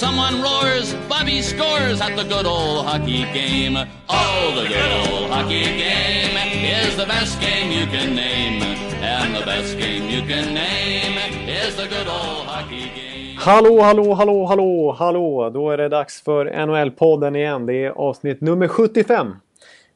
Someone roars, Bobby scores at the good old hockey game. Oh, the good old hockey game is the best game you can name. And the best game you can name is the good old hockey game. Hallå, hallå, hallå, hallå, hallå! Då är det dags för NHL-podden igen. Det är avsnitt nummer 75.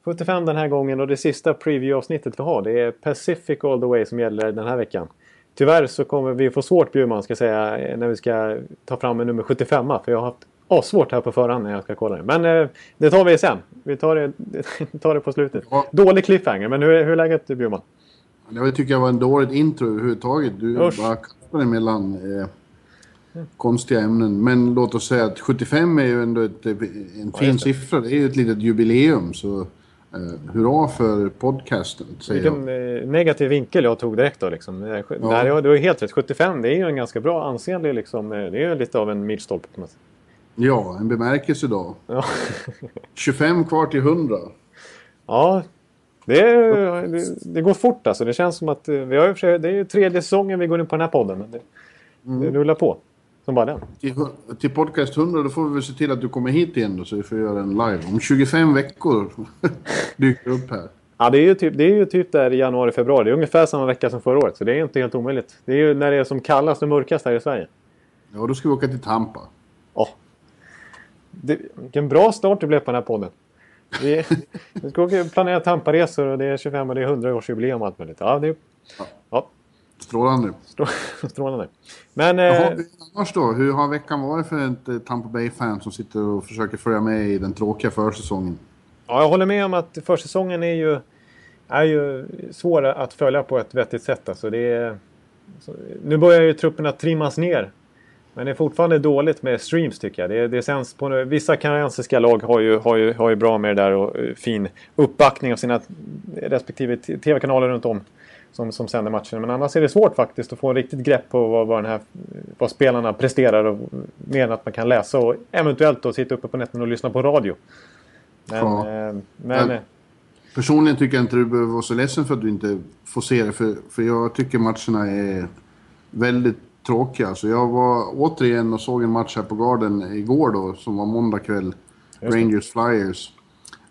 75 den här gången och det sista preview-avsnittet vi har. Det är Pacific All The Way som gäller den här veckan. Tyvärr så kommer vi få svårt Bjurman ska säga när vi ska ta fram en nummer 75 för jag har haft assvårt här på förhand när jag ska kolla det. Men eh, det tar vi sen. Vi tar det, tar det på slutet. Ja. Dålig cliffhanger, men hur, hur är läget Bjurman? Jag tycker det var en dåligt intro överhuvudtaget. Du Usch. bara kastade mellan eh, konstiga ämnen. Men låt oss säga att 75 är ju ändå ett, en fin ja, siffra. Det är ju ett litet jubileum. Så eh, hurra för podcasten, säger Vilken jag. Eh, negativ vinkel jag tog direkt då. Liksom. Ja. Nej, du har helt rätt. 75 det är ju en ganska bra ansenlig liksom. Eh, det är ju lite av en milstolpe på något sätt. Ja, en bemärkelsedag. Ja. 25 kvar till 100. Ja, det, det, det, går fort alltså. Det känns som att vi har, det är ju tredje säsongen vi går in på den här podden. Men det, mm. det rullar på. Som bara den. Till, till podcast 100 då får vi väl se till att du kommer hit igen då så vi får göra en live. Om 25 veckor dyker upp här. Ja, det är ju typ, det är ju typ där i januari, februari. Det är ungefär samma vecka som förra året. Så det är inte helt omöjligt. Det är ju när det är som kallast och mörkast här i Sverige. Ja, då ska vi åka till Tampa. Ja. Det, vilken bra start det blev på den här podden. Vi, vi ska åka, planera Tamparesor och det är 25 och det är 100-årsjubileum och allt möjligt. Ja, det, ja. ja. Strålande. Strålande. Men... Jaha, eh, annars då? Hur har veckan varit för ett eh, Tampa Bay-fan som sitter och försöker följa med i den tråkiga försäsongen? Ja, jag håller med om att försäsongen är ju, är ju svår att följa på ett vettigt sätt. Alltså det är, nu börjar ju trupperna trimmas ner. Men det är fortfarande dåligt med streams tycker jag. Det, det sänds på, vissa kanadensiska lag har ju, har, ju, har ju bra med det där och eh, fin uppbackning av sina respektive tv-kanaler runt om som, som sänder matcherna. Men annars är det svårt faktiskt att få en riktigt grepp på vad, vad, här, vad spelarna presterar. Och, mer än att man kan läsa och eventuellt då sitta uppe på nätterna och lyssna på radio. Men, ja. eh, men eh, Personligen tycker jag inte du behöver vara så ledsen för att du inte får se det. För, för jag tycker matcherna är väldigt tråkiga. Så jag var återigen och såg en match här på Garden igår då, som var måndag kväll. Rangers Flyers.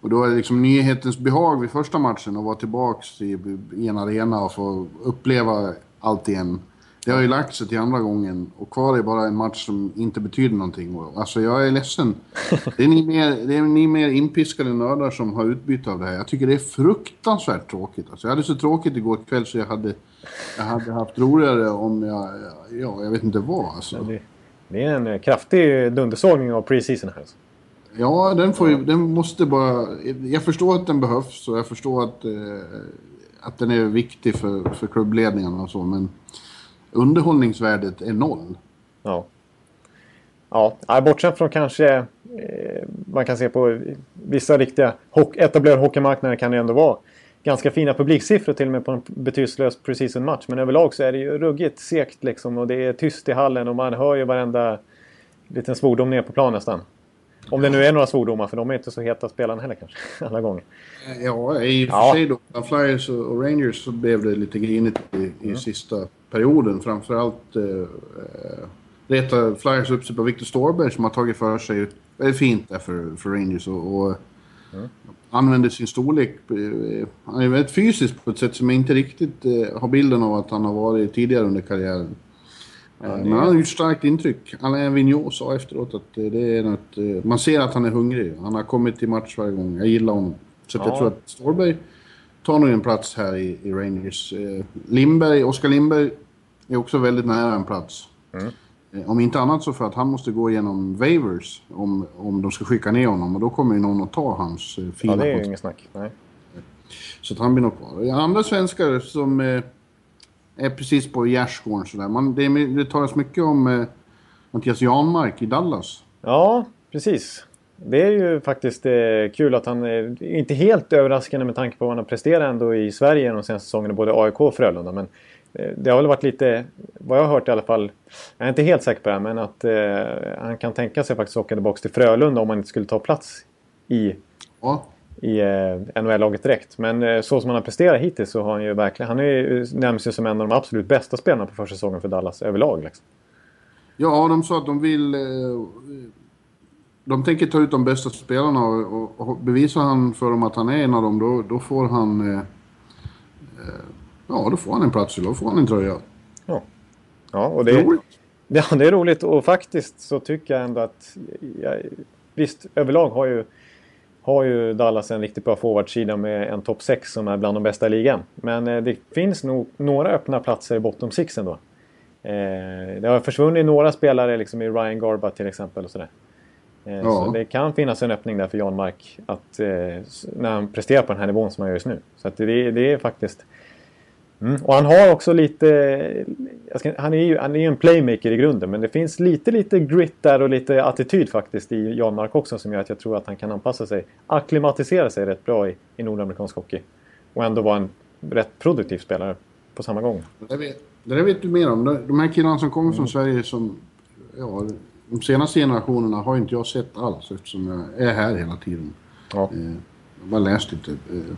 Och då är det liksom nyhetens behag vid första matchen att vara tillbaks i, i en arena och få uppleva allt igen. Det har ju lagt sig till andra gången och kvar är bara en match som inte betyder någonting. Alltså jag är ledsen. Det är ni mer, det är ni mer inpiskade nördar som har utbyte av det här. Jag tycker det är fruktansvärt tråkigt. Alltså jag hade så tråkigt igår kväll så jag hade, jag hade haft roligare om jag... Ja, jag vet inte vad alltså. Det, är en kraftig dundersågning av preseason här. Alltså. Ja, den, får ju, den måste bara... Jag förstår att den behövs och jag förstår att, eh, att den är viktig för, för klubbledningarna och så, men underhållningsvärdet är noll. Ja. Ja, bortsett från kanske eh, man kan se på vissa riktiga hock, etablerade hockeymarknader kan det ändå vara ganska fina publiksiffror till och med på en betydelselös preseason match. Men överlag så är det ju ruggigt segt liksom och det är tyst i hallen och man hör ju varenda liten svordom ner på plan nästan. Om det nu är några svordomar, för de är inte så heta spelarna heller kanske, alla gånger. Ja, i och för sig då, bland Flyers och Rangers så blev det lite grinigt i, i mm. sista perioden. Framförallt eh, retar Flyers upp sig på Victor Storberg som har tagit för sig väldigt fint där för, för Rangers och, och mm. använder sin storlek. Eh, han är väldigt fysisk på ett sätt som jag inte riktigt eh, har bilden av att han har varit tidigare under karriären. Ja, Men han har gjort starkt intryck. Alain Vigneault sa efteråt att det är något... Eh, man ser att han är hungrig. Han har kommit till match varje gång. Jag gillar honom. Så ja. jag tror att Storberg tar nog en plats här i, i Rangers. Eh, Lindberg, Oskar Lindberg är också väldigt nära en plats. Mm. Eh, om inte annat så för att han måste gå igenom waivers om, om de ska skicka ner honom. Och då kommer ju någon att ta hans fina Ja, det är ju inget snack. Nej. Så att han blir nog kvar. Andra svenskar som är precis på gärdsgården sådär. Man, det, det talas mycket om eh, Mattias Janmark i Dallas. Ja, precis. Det är ju faktiskt eh, kul att han, eh, inte helt överraskande med tanke på vad han har presterat ändå i Sverige de senaste säsongerna, både AIK och Frölunda. Men det har väl varit lite, vad jag har hört i alla fall, jag är inte helt säker på det här, men att eh, han kan tänka sig faktiskt åka tillbaka till Frölunda om han inte skulle ta plats i, ja. I eh, NHL-laget direkt. Men eh, så som han har presterat hittills så har han ju verkligen, han är, nämns ju som en av de absolut bästa spelarna på försäsongen för Dallas överlag. Liksom. Ja, de sa att de vill... Eh, de tänker ta ut de bästa spelarna och, och, och bevisar han för dem att han är en av dem, då, då får han... Eh, eh ja, då får han en plats då får han en tröja. Ja, ja och det är, roligt. Ja, det är roligt och faktiskt så tycker jag ändå att... Jag, visst, överlag har ju, har ju Dallas en riktigt bra forwardsida med en topp 6 som är bland de bästa i ligan. Men eh, det finns nog några öppna platser i bottom 6 ändå. Eh, det har försvunnit några spelare liksom i Ryan Garba till exempel. Och sådär. Eh, ja. Så det kan finnas en öppning där för Jan Mark att, när han presterar på den här nivån som han gör just nu. Så det, det, är faktiskt... Mm. Och han har också lite... Ska, han är ju han är en playmaker i grunden men det finns lite, lite grit där och lite attityd faktiskt i Jan Mark också som gör att jag tror att han kan anpassa sig, akklimatisera sig rätt bra i, i nordamerikansk hockey. Och ändå vara en rätt produktiv spelare på samma gång. Det vet, det vet du mer om. De här killarna som kommer mm. från Sverige som... Ja, de senaste generationerna har inte jag sett alls eftersom jag är här hela tiden. Ja. Eh, jag har bara läst lite. Eh,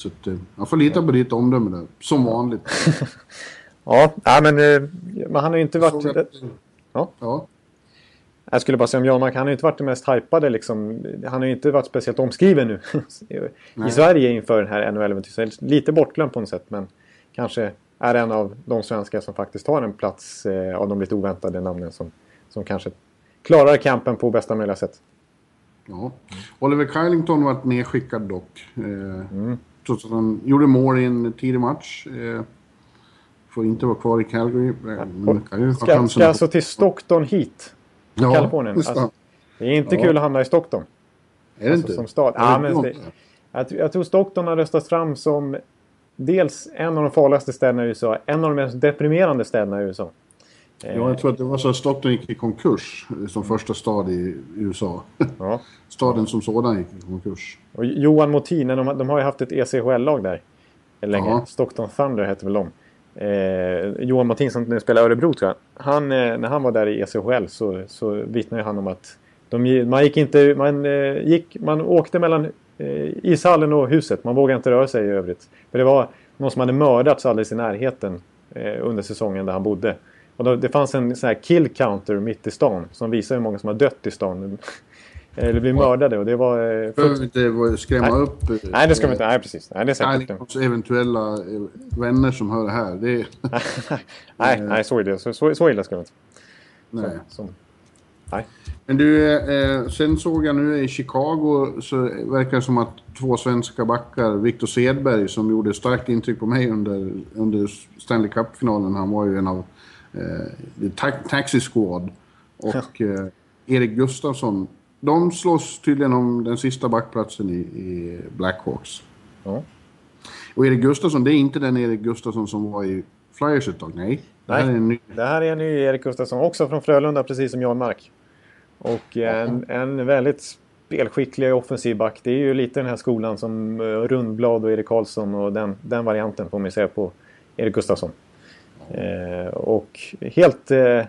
så att, eh, jag får lita på ditt omdöme där, som vanligt. ja, men, men han har ju inte varit... Att, ja. ja. Jag skulle bara säga om Janmark, han har ju inte varit den mest hypade liksom. Han har ju inte varit speciellt omskriven nu i Sverige inför den här NHL-äventyret. Lite bortglömd på något sätt, men kanske är en av de svenskar som faktiskt har en plats eh, av de lite oväntade namnen som, som kanske klarar kampen på bästa möjliga sätt. Ja. Oliver Kylington var nedskickad dock. Eh, mm. Trots att han gjorde mål i en tidig match. Eh, får inte vara kvar i Calgary. Men ska, ska alltså till Stockton hit? Ja, Kalifornien. Alltså, det är inte ja. kul att hamna i Stockton. Är det alltså, inte? Som stad. Ja, men det, jag, jag tror Stockton har röstats fram som dels en av de farligaste städerna i USA, en av de mest deprimerande städerna i USA. Ja, jag tror att det var så att Stockton gick i konkurs som första stad i USA. Ja. Staden som sådan gick i konkurs. Och Johan Motin, de, de har ju haft ett ECHL-lag där länge. Ja. Stockton Thunder hette väl de. Eh, Johan Motin som nu spelar Örebro tror jag. Han, eh, när han var där i ECHL så, så vittnade han om att de, man gick inte... Man, eh, gick, man åkte mellan eh, ishallen och huset. Man vågade inte röra sig i övrigt. För det var någon som hade mördats alldeles i närheten eh, under säsongen där han bodde. Och då, det fanns en sån här kill counter mitt i stan som visar hur många som har dött i stan. Eller blivit mördade och det var... Eh, Behöver inte skrämma nej. upp... Eh, nej, det ska vi inte. Nej, precis. Nej, det är säkert. Nej, eventuella eh, vänner som hör det här. Det är... nej, nej, så, är det. Så, så, så illa ska vi inte. Nej. Så, så. nej. Men du, eh, sen såg jag nu i Chicago så verkar det som att två svenska backar, Victor Sedberg som gjorde starkt intryck på mig under, under Stanley Cup-finalen, han var ju en av eh, ta Taxi Squad. Och eh, Erik Gustafsson, de slåss tydligen om den sista backplatsen i, i Blackhawks. Ja. Och Erik Gustafsson, det är inte den Erik Gustafsson som var i Flyers ett tag, nej. Det här, är en ny... det här är en ny Erik Gustafsson, också från Frölunda, precis som Jan Mark. Och en, en väldigt spelskicklig offensiv back. Det är ju lite den här skolan som eh, Rundblad och Erik Karlsson och den, den varianten får man säga på Erik Gustafsson. Eh, och helt... Eh,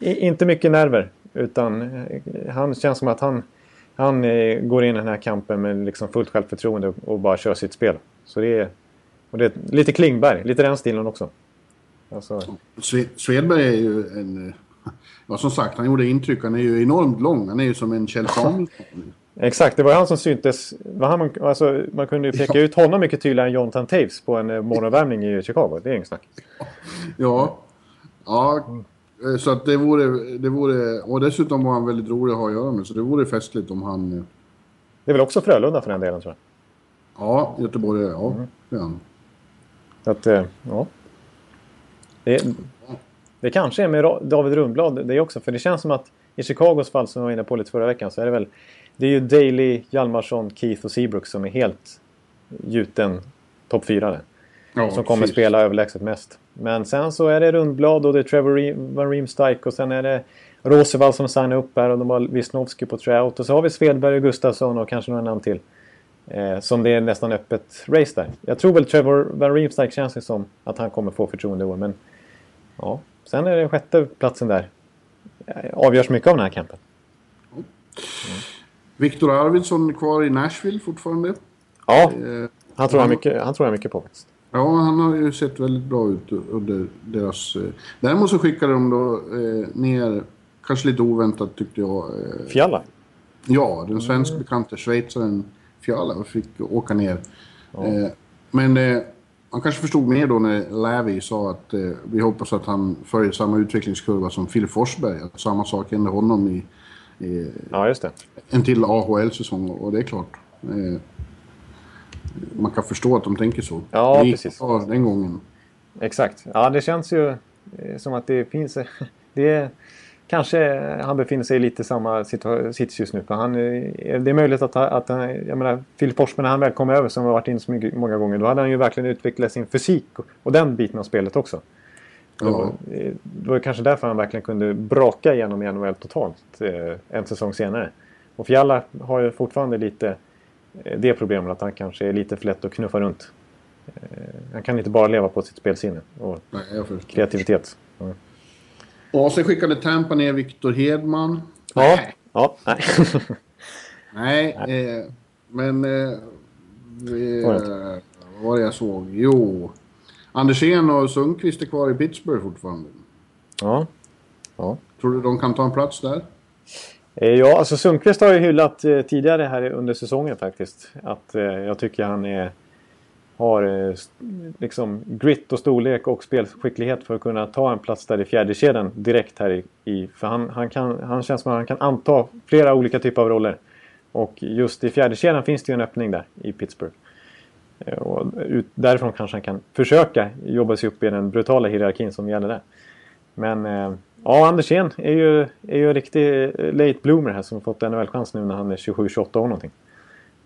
inte mycket nerver. Utan eh, han känns som att han, han går in i den här kampen med liksom fullt självförtroende och bara kör sitt spel. Så det är, och det är lite Klingberg, lite den stilen också. Alltså... Svedberg är ju en Ja, som sagt, han gjorde intryck. Han är ju enormt lång. Han är ju som en Kjell Samuelsson. Exakt, det var han som syntes. Han, alltså, man kunde ju peka ja. ut honom mycket tydligare än Jonathan Taves på en eh, morgonvärmning i Chicago. Det är inget snack. Ja, ja eh, så att det vore, det vore... Och dessutom var han väldigt rolig att ha att göra med. Så det vore festligt om han... Eh, det är väl också Frölunda för den delen tror jag? Ja, Göteborg, ja. Mm. Det är han. Att, ja. Det, det kanske är med David Rundblad det också. För det känns som att i Chicagos fall som jag var inne på lite förra veckan så är det väl... Det är ju Daley, Hjalmarsson, Keith och Seabrook som är helt gjuten topp fyra. Ja, som kommer precis. spela överlägset mest. Men sen så är det Rundblad och det är Trevor Van Riemsdyk och sen är det Rosevall som signar upp här och de har Wisnowski på tryout. Och så har vi Svedberg och Gustafsson och kanske några namn till. Eh, som det är nästan öppet race där. Jag tror väl Trevor Van Riemsdyk känns det som att han kommer få förtroende i år. Men ja, sen är det sjätte platsen där. Eh, avgörs mycket av den här campen. Mm. Viktor Arvidsson kvar i Nashville fortfarande. Ja, eh, han tror, jag mycket, han tror jag mycket på faktiskt. Ja, han har ju sett väldigt bra ut under deras... Eh, däremot så skickade de då eh, ner, kanske lite oväntat tyckte jag... Eh, Fiala? Ja, den svensk bekanta schweizaren Fiala fick åka ner. Ja. Eh, men man kanske förstod mer då när Lävi sa att vi hoppas att han följer samma utvecklingskurva som Filip Forsberg. Att samma sak hände honom i ja, just det. en till AHL-säsong och det är klart. Eh, man kan förstå att de tänker så. Ja, det precis. den gången. Exakt. Ja, det känns ju eh, som att det finns... Det kanske han befinner sig i lite samma sits just nu. För han, det är möjligt att, att jag menar, Filip Forsberg när han väl kom över som har varit inne så mycket, många gånger. Då hade han ju verkligen utvecklat sin fysik och, och den biten av spelet också. Ja. Då, då var det kanske därför han verkligen kunde braka igenom i NHL totalt eh, en säsong senare. Och Fiala har ju fortfarande lite Eh, det problemet att han kanske är lite för lätt att knuffa runt. Eh, han kan inte bara leva på sitt spelsinne och Nej, kreativitet. Mm. Och sen skickade Tampa ner Viktor Hedman. Ja, nej. Ja, nej. nej, eh, men... Eh, eh, var det jag såg? Jo. Andersén och Sundqvist är kvar i Pittsburgh fortfarande. Ja. ja. Tror du de kan ta en plats där? Eh, ja, alltså Sundqvist har ju hyllat eh, tidigare här under säsongen faktiskt. Att eh, jag tycker han är, har liksom grit och storlek och spelskicklighet för att kunna ta en plats där i fjärde kedjan direkt här i. för han, han, kan, han känns som att han kan anta flera olika typer av roller. Och just i fjärde kedjan finns det ju en öppning där i Pittsburgh. Och ut, därifrån kanske han kan försöka jobba sig upp i den brutala hierarkin som gäller där. Men Ja, Andersén är ju, är ju en riktig eh, late bloomer här som har fått NHL-chans nu när han är 27-28 år någonting.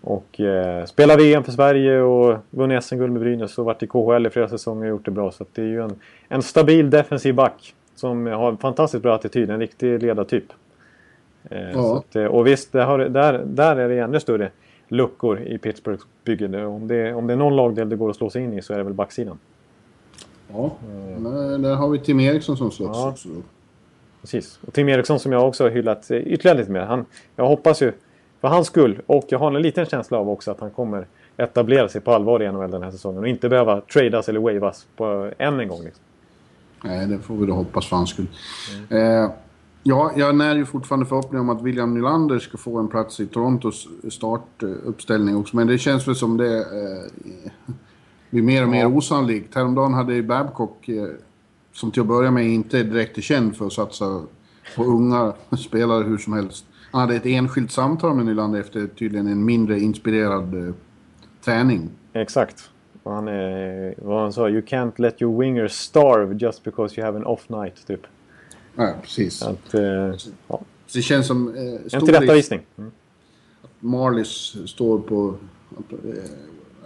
Och eh, spelar VM för Sverige och vunnit SM-guld med Brynäs och varit i KHL i flera säsonger och gjort det bra. Så det är ju en, en stabil defensiv back som har en fantastiskt bra attityd, en riktig ledartyp. Eh, ja. att, eh, och visst, där, där, där är det ännu större luckor i Pittsburghs bygge. Om det, om det är någon lagdel det går att slå sig in i så är det väl backsidan. Ja, mm. där har vi Tim Eriksson som slåss ja. också. Precis. Och Tim Eriksson som jag också har hyllat eh, ytterligare lite mer. Han, jag hoppas ju för hans skull och jag har en liten känsla av också att han kommer etablera sig på allvar i NHL den här säsongen och inte behöva tradas eller wavas på än en gång. Liksom. Nej, det får vi då hoppas för hans skull. Mm. Eh, ja, jag när ju fortfarande förhoppning om att William Nylander ska få en plats i Torontos startuppställning också. Men det känns väl som det eh, blir mer och mer osannolikt. Häromdagen hade Babcock eh, som till att börja med inte direkt är känd för att satsa på unga spelare hur som helst. Han hade ett enskilt samtal med Nylander efter tydligen en mindre inspirerad eh, träning. Exakt. Han är, vad han sa, you can't let your wingers starve just because you have an off night, typ. Ja, precis. Att, eh, ja. Det känns som... Eh, en tillrättavisning. Mm. Marlies står på... Eh,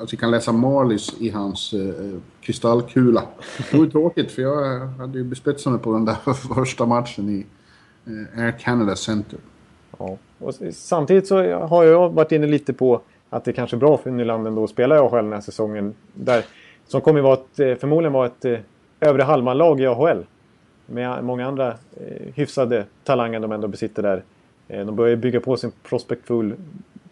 Alltså vi kan läsa Marlies i hans eh, kristallkula. Det var tråkigt för jag hade ju bespetsat mig på den där första matchen i eh, Air Canada Center. Ja. Och samtidigt så har jag varit inne lite på att det kanske är bra för Nylander då att spela i AHL den här säsongen. Där, som kommer vara ett, eh, förmodligen vara ett eh, övre halvan-lag i AHL. Med många andra eh, hyfsade talanger de ändå besitter där. Eh, de börjar bygga på sin prospect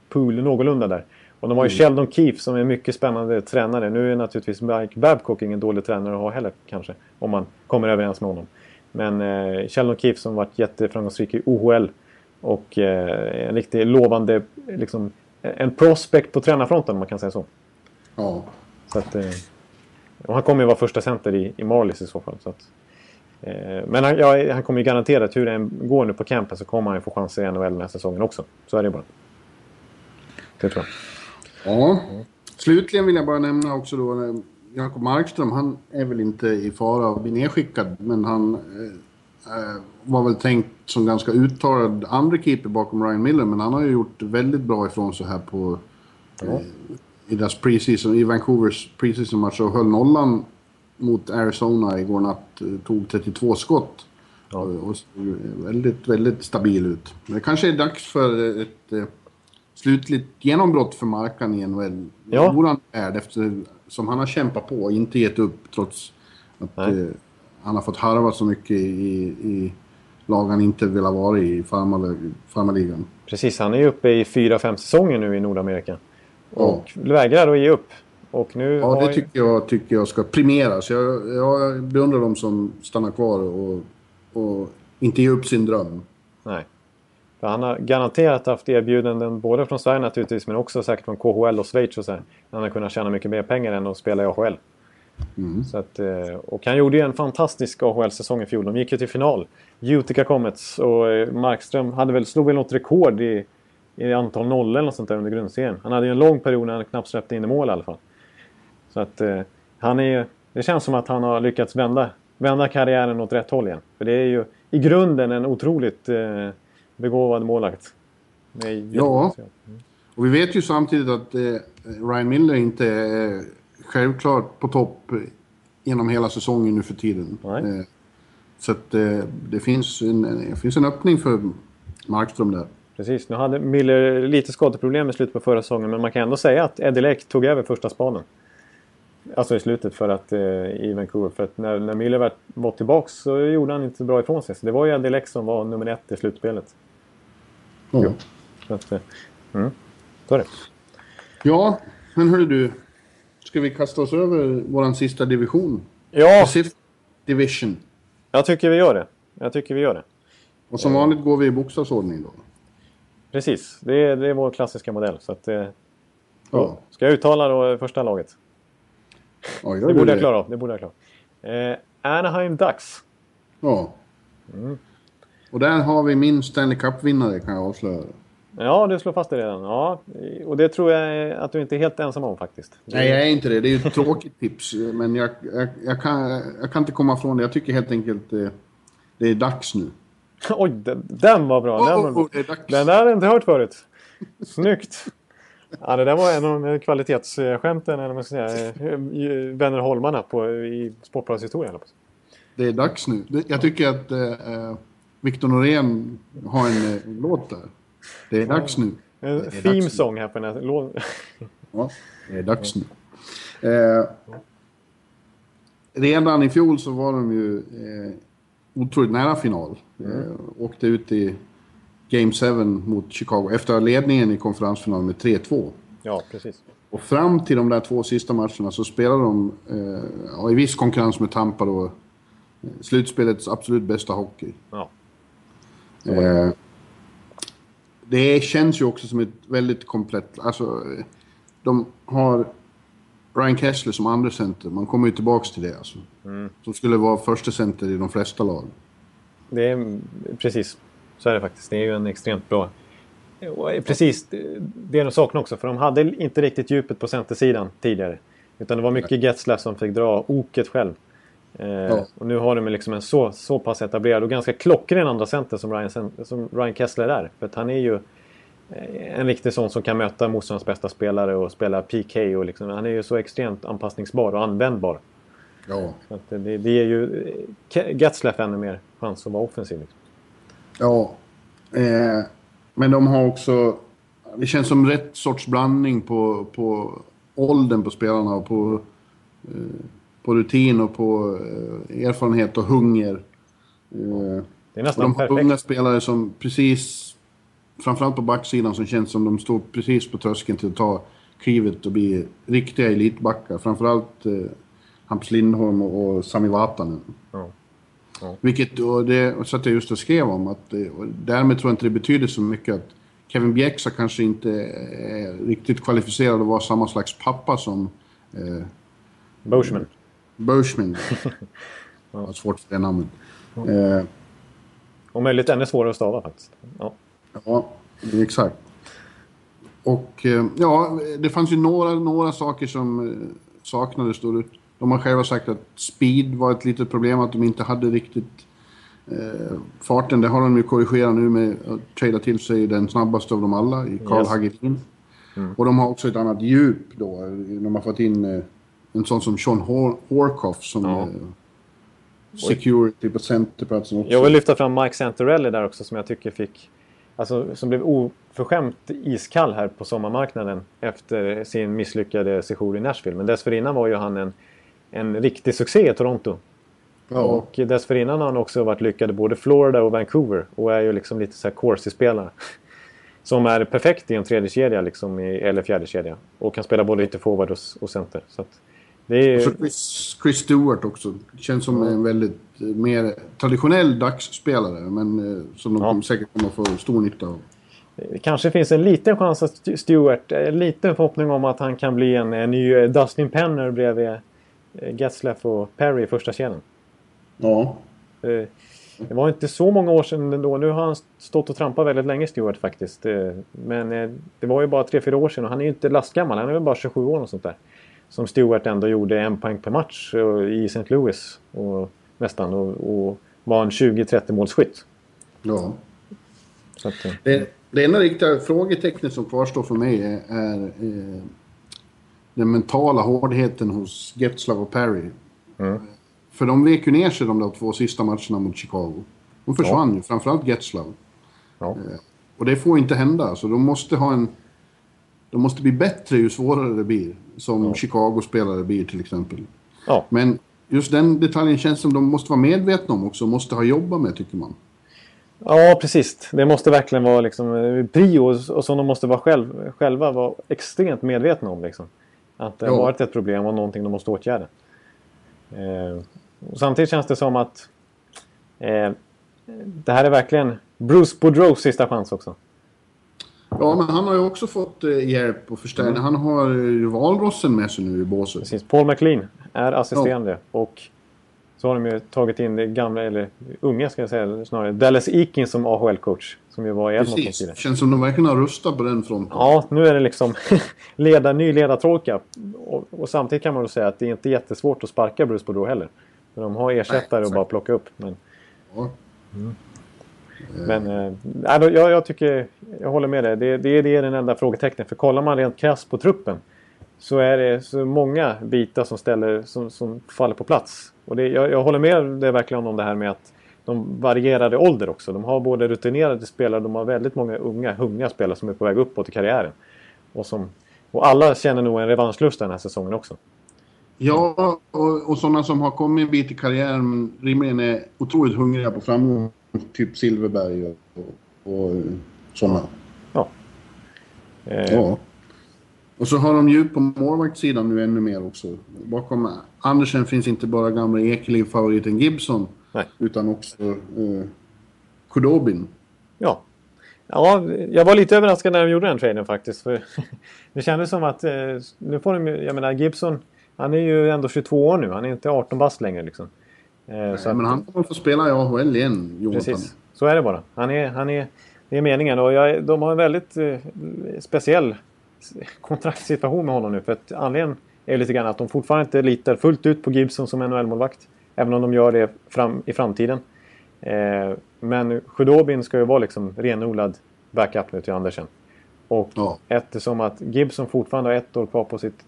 pool, någorlunda där. Och de har ju mm. Sheldon Keefe som är en mycket spännande tränare. Nu är naturligtvis Mike Babcock ingen dålig tränare att ha heller kanske. Om man kommer överens med honom. Men eh, Sheldon Keefe som varit jätteframgångsrik i OHL. Och eh, en riktigt lovande, liksom, en prospect på tränarfronten om man kan säga så. Ja. Så att, eh, och han kommer ju vara första center i, i Marlies i så fall. Så att, men han, ja, han kommer ju garanterat, hur det än går nu på campen så kommer han ju få chanser i NHL den här säsongen också. Så är det bara. Det tror jag. Ja. Slutligen vill jag bara nämna också då eh, Jakob Markström, han är väl inte i fara att bli nedskickad, men han eh, eh, var väl tänkt som ganska uttalad andra keeper bakom Ryan Miller, men han har ju gjort väldigt bra ifrån sig här på ja. eh, i deras preseason, i Vancouvers preseason-match och höll nollan mot Arizona igår natt, eh, tog 32 skott. Ja. Och, och väldigt, väldigt stabil ut. Men det kanske är dags för ett slutligt genombrott för Markan i NHL. Ja. Våran värld eftersom han har kämpat på och inte gett upp trots att eh, han har fått harva så mycket i, i lag han inte vill ha varit i farmarligan. Precis, han är ju uppe i fyra, fem säsonger nu i Nordamerika. Och ja. vägrar att ge upp. Och nu ja, det tycker jag, tycker jag ska premieras. Jag, jag beundrar de som stannar kvar och, och inte ger upp sin dröm. Nej. För han har garanterat haft erbjudanden både från Sverige naturligtvis men också säkert från KHL och Schweiz och så här. Han har kunnat tjäna mycket mer pengar än att spela i AHL. Mm. Så att, eh, och han gjorde ju en fantastisk AHL-säsong i fjol. De gick ju till final. Utica Comets och eh, Markström hade väl, slog väl något rekord i, i antal nollor eller något sånt där under grundserien. Han hade ju en lång period när han knappt släppte in i mål i alla fall. Så att eh, han är Det känns som att han har lyckats vända, vända karriären åt rätt håll igen. För det är ju i grunden en otroligt eh, begåvad målvakt. Ja, och vi vet ju samtidigt att eh, Ryan Miller inte är självklart på topp genom hela säsongen nu för tiden. Eh, så att eh, det finns en, det finns en öppning för Markström där. Precis, nu hade Miller lite skadeproblem i slutet på förra säsongen men man kan ändå säga att Eddie Leck tog över första spaden. Alltså i slutet för att, eh, i Vancouver. För att när, när Miller var, var tillbaka så gjorde han inte så bra ifrån sig. Så det var ju Eddie Leck som var nummer ett i slutspelet. Mm. Så att, eh, mm. Så är det. Ja, men hörru du. Ska vi kasta oss över vår sista division? Ja! Pacific Division. Jag tycker vi gör det. Jag tycker vi gör det. Och som vanligt går vi i bokstavsordning då? Precis, det är, det är vår klassiska modell. Så att, eh, ja. Ska jag uttala då första laget? Ja, det borde jag klara av. Det borde jag klara. Eh, Anaheim Ducks. Ja. Mm. Och där har vi min Stanley Cup-vinnare kan jag avslöja. Ja, du slår fast det redan. Ja, och det tror jag att du inte är helt ensam om faktiskt. Nej, jag är inte det. Det är ju ett tråkigt tips. Men jag, jag, jag, kan, jag kan inte komma ifrån det. Jag tycker helt enkelt det, det är dags nu. Oj, den, den var bra. Den, var, oh, den där har jag inte hört förut. Snyggt! Ja, det där var en av de kvalitetsskämten, eller man ska säga, vänner Holmarna på, i Sportbladets historia. Det är dags nu. Jag tycker att eh, Victor Norén har en eh, låt där. Det är dags nu. En theme song här på den här låten. ja, det är dags nu. Eh, redan i fjol så var de ju eh, otroligt nära final. Mm. Eh, åkte ut i Game 7 mot Chicago efter ledningen i konferensfinalen med 3-2. Ja, precis. Och fram till de där två sista matcherna så spelade de eh, i viss konkurrens med Tampa då eh, slutspelets absolut bästa hockey. Ja. Eh, det känns ju också som ett väldigt komplett... Alltså, de har Ryan Kessler som andra center. Man kommer ju tillbaks till det alltså. Mm. Som skulle vara första center i de flesta lag. Det är precis. Så är det faktiskt. Det är ju en extremt bra... Precis det de saknar också. För de hade inte riktigt djupet på centersidan tidigare. Utan det var mycket Getzlaff som fick dra oket själv. Eh, ja. Och nu har de liksom en så, så pass etablerad och ganska klockren andra center som Ryan, som Ryan Kessler är. För att han är ju eh, en riktig sån som kan möta motståndarens bästa spelare och spela PK. Och liksom, han är ju så extremt anpassningsbar och användbar. Ja. Så det, det ger ju Getzlaff ännu mer chans att vara offensiv. Liksom. Ja. Eh, men de har också... Det känns som rätt sorts blandning på, på åldern på spelarna och på, eh, på rutin och på eh, erfarenhet och hunger. Eh, det är nästan de har perfekt. unga spelare som precis... Framförallt på backsidan som känns som de står precis på tröskeln till att ta klivet och bli riktiga elitbackar. Framförallt eh, Hampus Lindholm och, och Sami Vatanen. Ja. Ja. Vilket, och det satt jag just och skrev om, att och därmed tror jag inte det betyder så mycket att Kevin Bjäxa kanske inte är riktigt kvalificerad att vara samma slags pappa som... Eh, Boschman. Boschman. ja. svårt för det namnet. Ja. Eh, och möjligt ännu svårare att stava faktiskt. Ja, ja exakt. Och eh, ja, det fanns ju några, några saker som eh, saknades då. De har själva sagt att speed var ett litet problem, att de inte hade riktigt eh, farten. Det har de ju korrigerat nu med att trada till sig den snabbaste av dem alla i Carl yes. Hagelin. Mm. Och de har också ett annat djup då. De har fått in eh, en sån som Sean Horkoff som ja. eh, security på centerplatsen också. Jag vill lyfta fram Mike Santorelli där också som jag tycker fick alltså, som blev oförskämt iskall här på sommarmarknaden efter sin misslyckade session i Nashville. Men dessförinnan var ju han en, en riktig succé i Toronto. Ja. Och dessförinnan har han också varit lyckad i både Florida och Vancouver och är ju liksom lite så här Corsi-spelare. Som är perfekt i en tredje kedja liksom, eller fjärde kedja Och kan spela både ytterforward och, och center. Så det är... Så Chris, Chris Stewart också. Känns som en väldigt eh, mer traditionell dagsspelare. Men eh, som de ja. säkert kommer få stor nytta av. Det kanske finns en liten chans att Stewart, en liten förhoppning om att han kan bli en, en ny eh, Dustin Penner bredvid Getzlaff och Perry i första kedjan. Ja. Det var inte så många år sedan ändå. Nu har han stått och trampat väldigt länge Stewart faktiskt. Men det var ju bara 3-4 år sedan och han är ju inte lastgammal. Han är väl bara 27 år och sånt där som Stewart ändå gjorde en poäng per match i St. Louis. Och, nästan. Och, och var en 20-30 målskytt. Ja. Att, eh, det, det enda riktiga frågetecknet som kvarstår för mig är, är eh, den mentala hårdheten hos Getzlav och Perry. Mm. För de vek ju ner sig de där två sista matcherna mot Chicago. De försvann ja. ju, framförallt Getzlav. Ja. Eh, och det får inte hända, så de måste ha en de måste bli bättre ju svårare det blir. Som ja. Chicago-spelare blir till exempel. Ja. Men just den detaljen känns som de måste vara medvetna om också. Måste ha jobbat med tycker man. Ja, precis. Det måste verkligen vara liksom eh, prio och som de måste vara själv, själva vara extremt medvetna om. Liksom. Att det har varit ett problem och någonting de måste åtgärda. Eh, samtidigt känns det som att eh, det här är verkligen Bruce Boudreaus sista chans också. Ja, men han har ju också fått eh, hjälp och förstärkning. Mm. Han har ju valrossen med sig nu i båset. Precis. Paul McLean är assisterande. Ja. Och så har de ju tagit in det gamla, eller unga ska jag säga snarare, Dallas Eakin som AHL-coach. Som ju var i Edmonton tidigare. Det känns som de verkligen har rustat på den fronten. Ja, nu är det liksom leda, ny ledartråka. Och, och, samtidigt kan man väl säga att det är inte jättesvårt att sparka Bruce Boudreau heller. För de har ersättare Nej, att bara plocka upp. Men... Ja. Mm. Men äh, jag, jag tycker, jag håller med dig. Det, det, det är den enda frågetecknet. För kollar man rent krasst på truppen så är det så många bitar som, ställer, som, som faller på plats. Och det, jag, jag håller med dig verkligen om det här med att de varierade ålder också. De har både rutinerade spelare de har väldigt många unga, hungriga spelare som är på väg uppåt i karriären. Och, som, och alla känner nog en revanschlust den här säsongen också. Ja, och, och sådana som har kommit en bit i karriären rimligen är otroligt hungriga på framgång typ Silverberg och, och, och sådana. Ja. Eh. ja. Och så har de djup på målvaktssidan nu ännu mer också. Bakom Andersen finns inte bara gamla Ekeliv-favoriten Gibson. Nej. Utan också eh, Kudobin. Ja. Ja, jag var lite överraskad när de gjorde den traden faktiskt. För det kändes som att, eh, nu får de jag menar Gibson, han är ju ändå 22 år nu. Han är inte 18 bast längre liksom. Eh, Nej, men han kommer få spela i AHL igen, Jonathan. Precis, så är det bara. Han är, han är, det är meningen. Och jag, de har en väldigt eh, speciell kontraktssituation med honom nu. För att anledningen är lite grann att de fortfarande inte litar fullt ut på Gibson som NHL-målvakt. Även om de gör det fram, i framtiden. Eh, men Khudobin ska ju vara liksom renodlad backup nu till Andersen. Och ja. eftersom att Gibson fortfarande har ett år kvar på sitt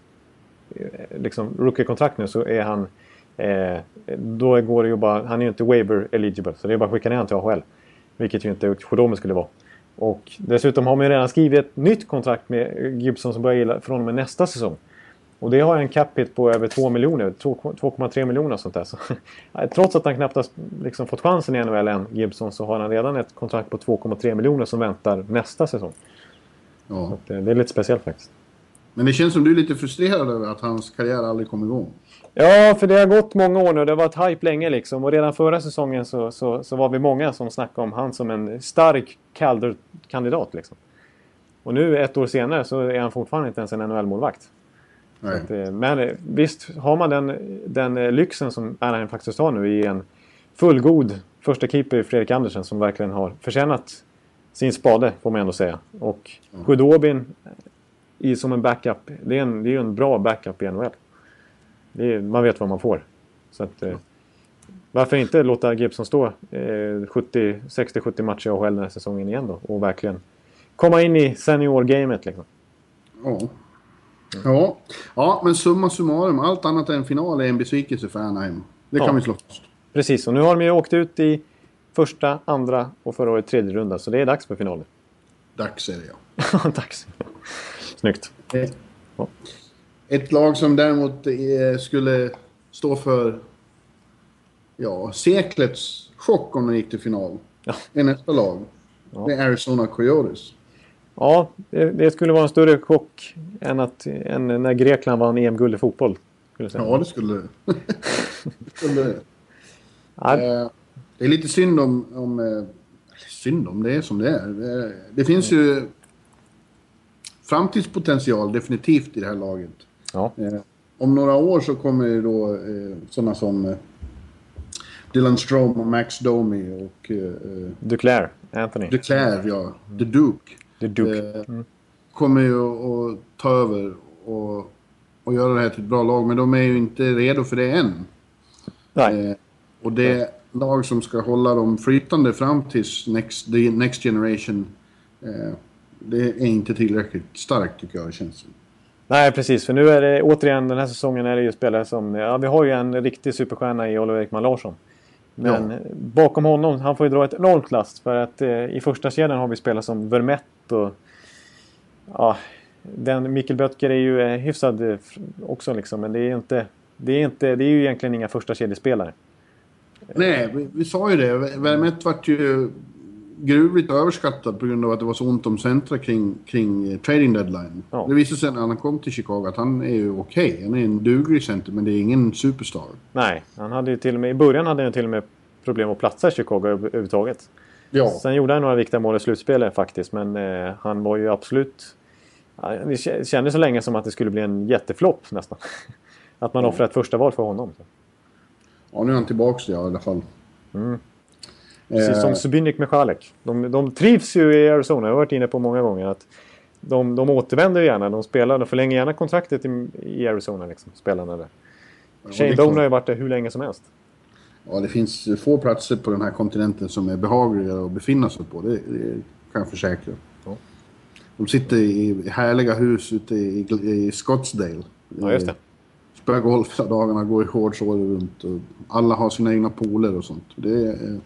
eh, liksom, rookie-kontrakt nu så är han Eh, då går det ju bara, han är ju inte waiver eligible så det är bara att skicka ner honom till AHL. Vilket ju inte Chodomi skulle vara. Och dessutom har man ju redan skrivit ett nytt kontrakt med Gibson som börjar gilla från och med nästa säsong. Och det har en cap hit på över 2 miljoner, 2,3 miljoner och sånt där. Så, trots att han knappt har liksom fått chansen i NHL än, Gibson, så har han redan ett kontrakt på 2,3 miljoner som väntar nästa säsong. Ja. Så eh, det är lite speciellt faktiskt. Men det känns som du är lite frustrerad över att hans karriär aldrig kom igång. Ja, för det har gått många år nu. Det har varit hype länge liksom. Och redan förra säsongen så, så, så var vi många som snackade om han som en stark Calder-kandidat. Liksom. Och nu ett år senare så är han fortfarande inte ens en NHL-målvakt. Eh, men eh, visst, har man den, den eh, lyxen som Anaheim faktiskt har nu i en fullgod första keeper Fredrik Andersen som verkligen har förtjänat sin spade får man ändå säga. Och Khudobin i, som en backup, det är, en, det är en bra backup i NHL. Är, man vet vad man får. Så att, eh, varför inte låta Gibson stå eh, 60-70 matcher i AHL den här säsongen igen då och verkligen komma in i seniorgamet liksom. Ja. Ja. ja, men summa summarum, allt annat än final är en besvikelse för Anaheim. Det kan ja. vi slå fast. Precis, och nu har de ju åkt ut i första, andra och förra året tredje runda så det är dags för finalen. Dags är det ja. Dags. Snyggt. Ett, ett lag som däremot skulle stå för ja, seklets chock om de gick till final. Ja. är nästa lag. Ja. Det är Arizona Coyotes. Ja, det, det, skulle vara en större chock än, att, än när Grekland vann EM-guld i fotboll. Ja, det skulle det. skulle det. Ja. Eh, det är lite synd om, om... Eh, synd om det är som det är. Det, det finns ju framtidspotential definitivt i det här laget. Ja. Eh, om några år så kommer ju då eh, sådana som eh, Dylan Strom och Max Domi och... Eh, Duclair, Anthony. Duclair, ja. The Duke. The Duke. Mm. Kommer ju att ta över och, och göra det här till ett bra lag. Men de är ju inte redo för det än. Nej. och det lag som ska hålla dem flytande fram tills next, the next generation det är inte tillräckligt starkt tycker jag det känns som. Nej, precis. För nu är det återigen den här säsongen är det ju spelare som... Ja, vi har ju en riktig superstjärna i Oliver Ekman Larsson. Men ja. bakom honom, han får ju dra ett enormt last. För att eh, i första kedjan har vi spelare som Vermette och... Ja, den Mikkel Böttger är ju eh, hyfsad eh, också liksom. Men det är inte... Det är, inte, det är ju egentligen inga första kedjespelare. Nej, vi, vi sa ju det. Vermette vart ju gruvligt överskattad på grund av att det var så ont om centra kring, kring eh, trading deadline. Ja. Det visade sig när han kom till Chicago att han är ju okej. Okay. Han är en duglig center men det är ingen superstar. Nej, han hade ju till och med, i början hade han till och med problem att platsa i Chicago överhuvudtaget. Ja. Sen gjorde han några viktiga mål i slutspelet faktiskt men eh, han var ju absolut... Det kändes så länge som att det skulle bli en jätteflopp nästan. att man ja. offrade ett första val för honom. Ja, nu är han tillbaka i alla fall. Mm. Precis som Subinik Michalek. De, de trivs ju i Arizona. Jag har varit inne på många gånger att de, de återvänder gärna. De spelar, de förlänger gärna kontraktet i, i Arizona, liksom, spelarna där. Shane Doan har ju varit där hur länge som helst. Ja, det finns få platser på den här kontinenten som är behagligare att befinna sig på. Det, det kan jag försäkra. Ja. De sitter i härliga hus ute i, i Scottsdale. Ja, just det. Spelar golf hela dagarna, går i shorts året runt. Och alla har sina egna pooler och sånt. Det är,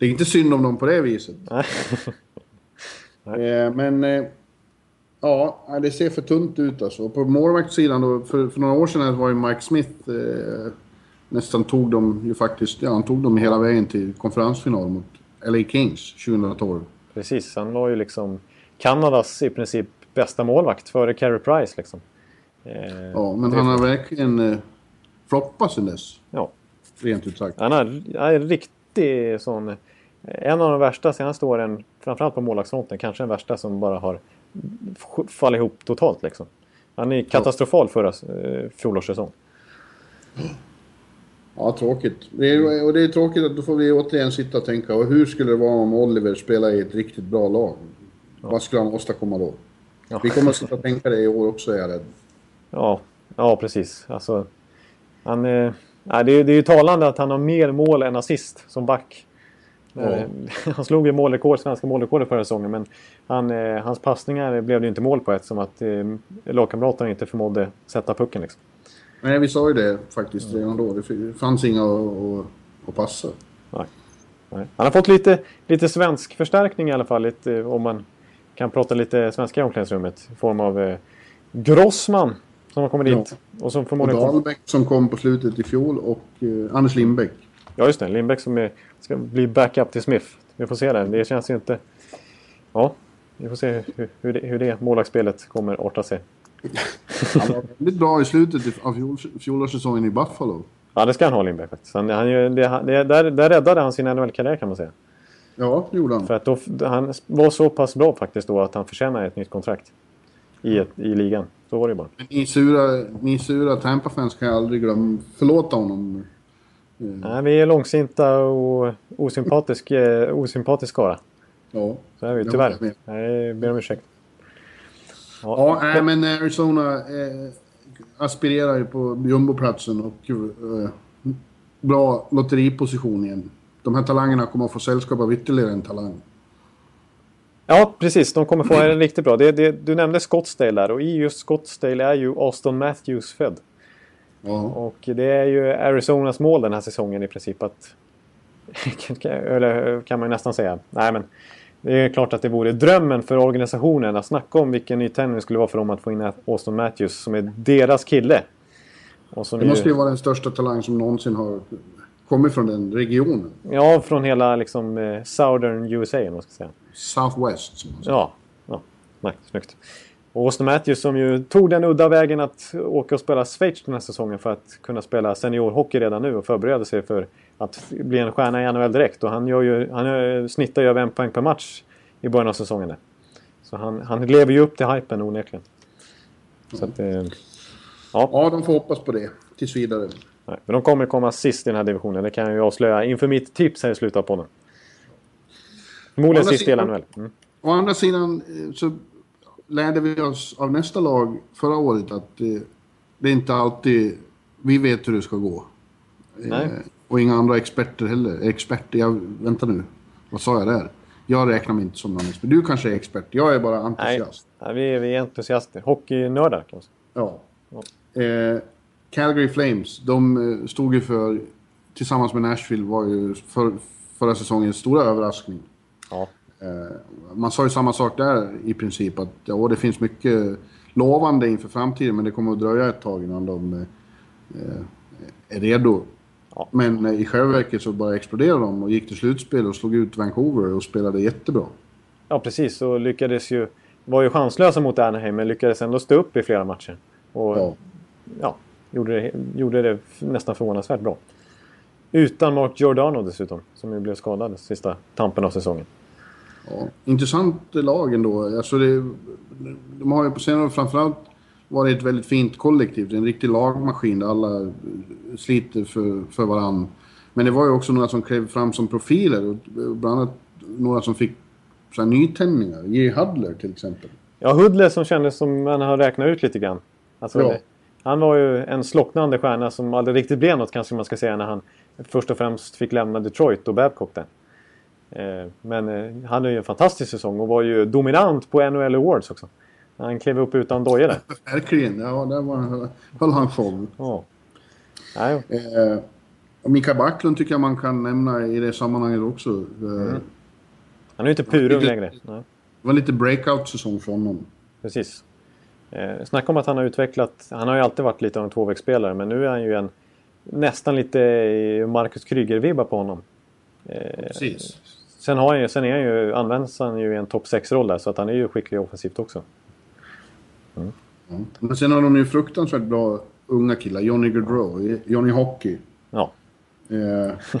det är inte synd om dem på det viset. eh, men... Eh, ja, det ser för tunt ut alltså. På målvaktssidan då, för, för några år sedan var ju Mike Smith... Eh, nästan tog dem ju faktiskt... Ja, han tog dem hela vägen till konferensfinal mot LA Kings 2012. Precis, han var ju liksom Kanadas i princip bästa målvakt före Carey Price liksom. Eh, ja, men han har verkligen eh, floppat sen dess. Ja. Rent ut sagt. Han han är riktig sån en av de värsta senaste åren, framförallt på målvaktsfronten, kanske den värsta som bara har fallit ihop totalt. Liksom. Han är katastrofal förra eh, fjolårssäsong. Ja, tråkigt. Det är, och det är tråkigt att då får vi återigen sitta och tänka, och hur skulle det vara om Oliver spelade i ett riktigt bra lag? Ja. Vad skulle han åstadkomma då? Ja. Vi kommer att sitta och tänka det i år också, är jag rädd. Ja, ja precis. Alltså, han, eh, det, är, det är ju talande att han har mer mål än assist som back. Ja. Han slog ju målrekord, svenska målrekordet förra säsongen men han, eh, hans passningar blev det ju inte mål på eftersom att eh, lagkamraterna inte förmådde sätta pucken. Liksom. Nej, vi sa ju det faktiskt redan då. Det fanns inga att, passa. Nej. Nej. Han har fått lite, lite svensk förstärkning i alla fall. Lite, om man kan prata lite svenska i omklädningsrummet. I form av eh, Grossman som har kommit ja. dit. Och, som förmodligen... och Dahlbäck som kom på slutet i fjol och eh, Anders Lindbäck. Ja, just det. Lindbäck som är, ska bli backup till Smith. Vi får se det. Det känns ju inte... Ja, vi får se hur, hur, det, hur det målvaktsspelet kommer arta sig. Han var väldigt bra i slutet av fjol, fjolårssäsongen i Buffalo. Ja, det ska han ha Lindbäck faktiskt. Han, han, det, det, där, där räddade han sin NHL-karriär kan man säga. Ja, det gjorde han. För att då, han var så pass bra faktiskt då att han förtjänar ett nytt kontrakt. I, ett, i ligan. Så var det bara. Men ni sura, ni sura Tampa-fans kan jag aldrig glömma. Förlåta honom. Mm. Nej, vi är långsinta och osympatisk, eh, osympatisk skara. Ja. Så är vi tyvärr. Jag ber om ursäkt. Ja, ja nej, men Arizona eh, aspirerar ju på jumboplatsen och eh, bra lotteriposition igen. De här talangerna kommer att få sällskap av ytterligare en talang. Ja, precis. De kommer få en riktigt bra. Det, det, du nämnde Scottsdale där och i just Scottsdale är ju Austin Matthews född. Ja. Och det är ju Arizonas mål den här säsongen i princip att... eller kan man nästan säga. Nej men det är klart att det vore drömmen för organisationen att snacka om vilken nytändning det skulle vara för dem att få in Austin Matthews som är deras kille. det måste ju vara den största talang som någonsin har kommit från den regionen. Ja, från hela liksom eh, Southern USA om man ska säga. Southwest. Som man säger. Ja, ja. Nej, snyggt. Och Austin Matthews som ju tog den udda vägen att åka och spela Schweiz den här säsongen för att kunna spela seniorhockey redan nu och förbereda sig för att bli en stjärna i NHL direkt. Och han, gör ju, han snittar ju över en poäng per match i början av säsongen. Så han, han lever ju upp till hypen onekligen. Så att, eh, ja. ja, de får hoppas på det tills vidare. Nej, men de kommer komma sist i den här divisionen. Det kan jag ju avslöja inför mitt tips här i slutet av podden. Förmodligen sist i hela NHL. Mm. Å andra sidan eh, så lärde vi oss av nästa lag förra året att det, det är inte alltid vi vet hur det ska gå. Nej. Eh, och inga andra experter heller. Experter, jag, vänta nu. Vad sa jag där? Jag räknar mig inte som någon expert. Du kanske är expert. Jag är bara entusiast. Nej, vi, är, vi är entusiaster. Hockeynördar kan man säga. Ja. ja. Eh, Calgary Flames, de eh, stod ju för, tillsammans med Nashville, var ju för, förra säsongens stora överraskning. Ja. Eh, man sa ju samma sak där i princip, att ja, det finns mycket lovande inför framtiden, men det kommer att dröja ett tag innan de eh, är redo. Ja. Men i själva verket så bara exploderade de och gick till slutspel och slog ut Vancouver och spelade jättebra. Ja, precis. Och lyckades ju... Var ju chanslösa mot Anaheim, men lyckades ändå stå upp i flera matcher. Och, ja. ja gjorde, det, gjorde det nästan förvånansvärt bra. Utan Mark Giordano dessutom, som ju blev skadad sista tampen av säsongen. Ja, intressant lag ändå. Alltså det, de har ju på senare framförallt varit ett väldigt fint kollektiv. En riktig lagmaskin där alla sliter för, för varandra. Men det var ju också några som klev fram som profiler. Och bland annat några som fick så här nytändningar. Jay Hudler till exempel. Ja, Hudler som kändes som man har räknat ut lite grann. Alltså, ja. Han var ju en slocknande stjärna som aldrig riktigt blev något kanske man ska säga när han först och främst fick lämna Detroit och Babcock där. Eh, men eh, han hade ju en fantastisk säsong och var ju dominant på NHL Awards också. Han klev upp utan dojor där. Verkligen, ja där var, höll han show. Ja. Nej. Eh, och Mika Backlund tycker jag man kan nämna i det sammanhanget också. Mm. Han är ju inte purung längre. Nej. Det var lite breakout-säsong för honom. Precis. Eh, snacka om att han har utvecklat... Han har ju alltid varit lite av en tvåvägsspelare men nu är han ju en... Nästan lite Marcus Kryger-vibbar på honom. Eh, Precis. Sen, har han ju, sen är han ju, används han ju i en topp 6-roll där så att han är ju skicklig offensivt också. Mm. Mm. Men sen har de ju fruktansvärt bra unga killar. Johnny Gaudreau, Johnny Hockey. Ja. Eh,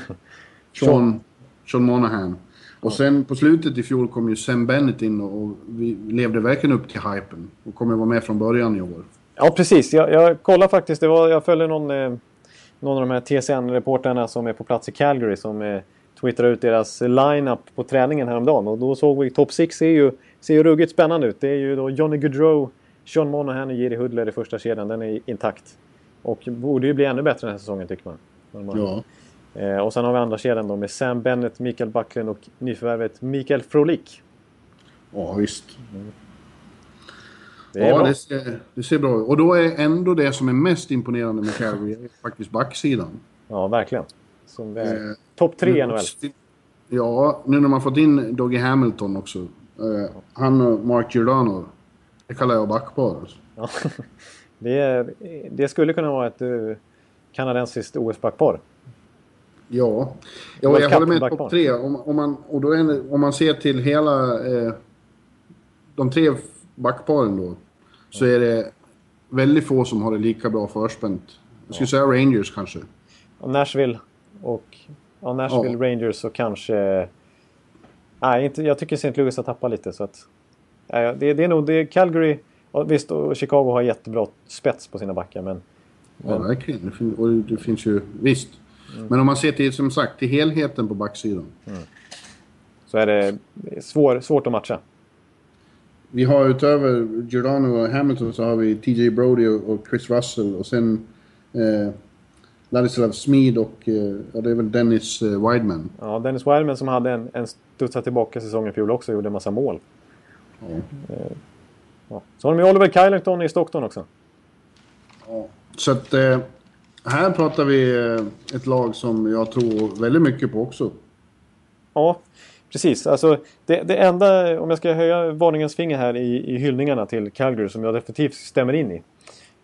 Sean, Sean Monahan. Och sen på slutet i fjol kom ju Sam Bennett in och vi levde verkligen upp till hypen. Och kommer vara med från början i år. Ja, precis. Jag, jag kollade faktiskt. Det var, jag följde någon, eh, någon av de här TCN-reportrarna som är på plats i Calgary som eh, twittrade ut deras line-up på träningen häromdagen. Och då såg vi Top 6 ser ju, ser ju ruggigt spännande ut. Det är ju då Johnny Gaudreau, Sean Monahan och Jiri Hudler i första kedjan. Den är intakt. Och borde ju bli ännu bättre den här säsongen tycker man. Ja. Eh, och sen har vi andra kedjan då med Sam Bennett, Mikael Backlund och nyförvärvet Mikael Frolik. Ja, visst. Mm. Det ja, det ser, det ser, bra ut. Och då är ändå det som är mest imponerande med Calgary faktiskt backsidan. Ja, verkligen. Som eh, Topp tre i NHL. Ja, nu när man fått in Doggy Hamilton också. Eh, han och Mark Giordano. Det kallar jag backpar. Alltså. Ja, det, det skulle kunna vara ett uh, kanadensiskt OS-backpar. Ja, ja jag håller med topp tre. Om, om, man, och då är, om man ser till hela... Eh, de tre backparen då. Så är det väldigt få som har det lika bra förspänt. Jag skulle ja. säga Rangers kanske. Och Nashville och... Ja, Nashville, ja. Rangers och kanske... Nej, inte, jag tycker St. Louis har tappat lite så att... Nej, det, det är nog... Det är Calgary... Och visst, och Chicago har jättebra spets på sina backar men... Ja, verkligen. Det, fin och det finns ju... Visst. Mm. Men om man ser till, som sagt, till helheten på backsidan. Mm. Så är det svår, svårt att matcha. Vi har utöver Giordano och Hamilton så har vi TJ Brody och Chris Russell och sen eh, Ladislav Smid och eh, ja, det är väl Dennis eh, Wideman. Ja, Dennis Wideman som hade en, en studsat tillbaka säsongen i fjol också och gjorde en massa mål. Eh, ja. Så har de ju Oliver Kylington i Stockton också. Ja. Så att här pratar vi ett lag som jag tror väldigt mycket på också. Ja, precis. Alltså, det, det enda, om jag ska höja varningens finger här i, i hyllningarna till Calgary som jag definitivt stämmer in i.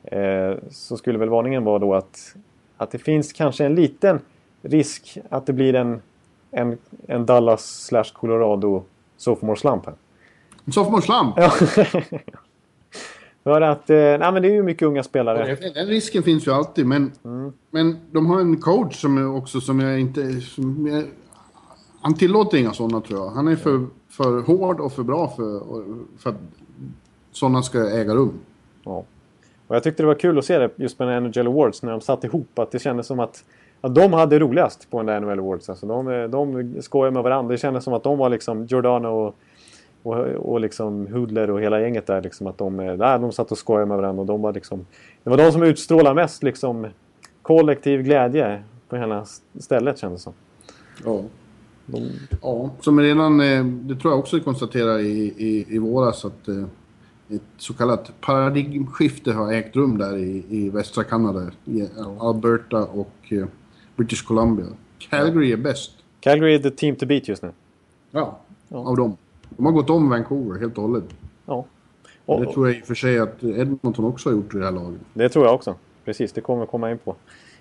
Eh, så skulle väl varningen vara då att, att det finns kanske en liten risk att det blir en, en, en Dallas slash Colorado sophomore slump här. En sophomore slump? Ja. För att, eh, nej men det är ju mycket unga spelare. Den risken finns ju alltid men, mm. men de har en coach som är också som jag inte... Som jag, han tillåter inga sådana tror jag. Han är för, för hård och för bra för, för att sådana ska äga rum. Ja. Och jag tyckte det var kul att se det just med NHL Awards när de satt ihop. Att det kändes som att, att de hade roligast på den där NHL Awards. Alltså de, de skojade med varandra. Det kändes som att de var liksom Giordano och, och, och liksom Hudler och hela gänget där. Liksom att de, där, de satt och skojade med varandra. Och de var liksom, det var de som utstrålade mest liksom, kollektiv glädje på hela stället kändes det som. Ja. De... Ja, som redan, eh, det tror jag också vi konstaterade i, i, i våras att eh, ett så kallat paradigmskifte har ägt rum där i, i västra Kanada. I Alberta och eh, British Columbia. Calgary är bäst. Calgary är the team to beat just nu. Ja, ja. av dem. De har gått om Vancouver helt och hållet. Ja. Och, det tror jag i och för sig att Edmonton också har gjort i det här laget. Det tror jag också. Precis, det kommer vi komma in på.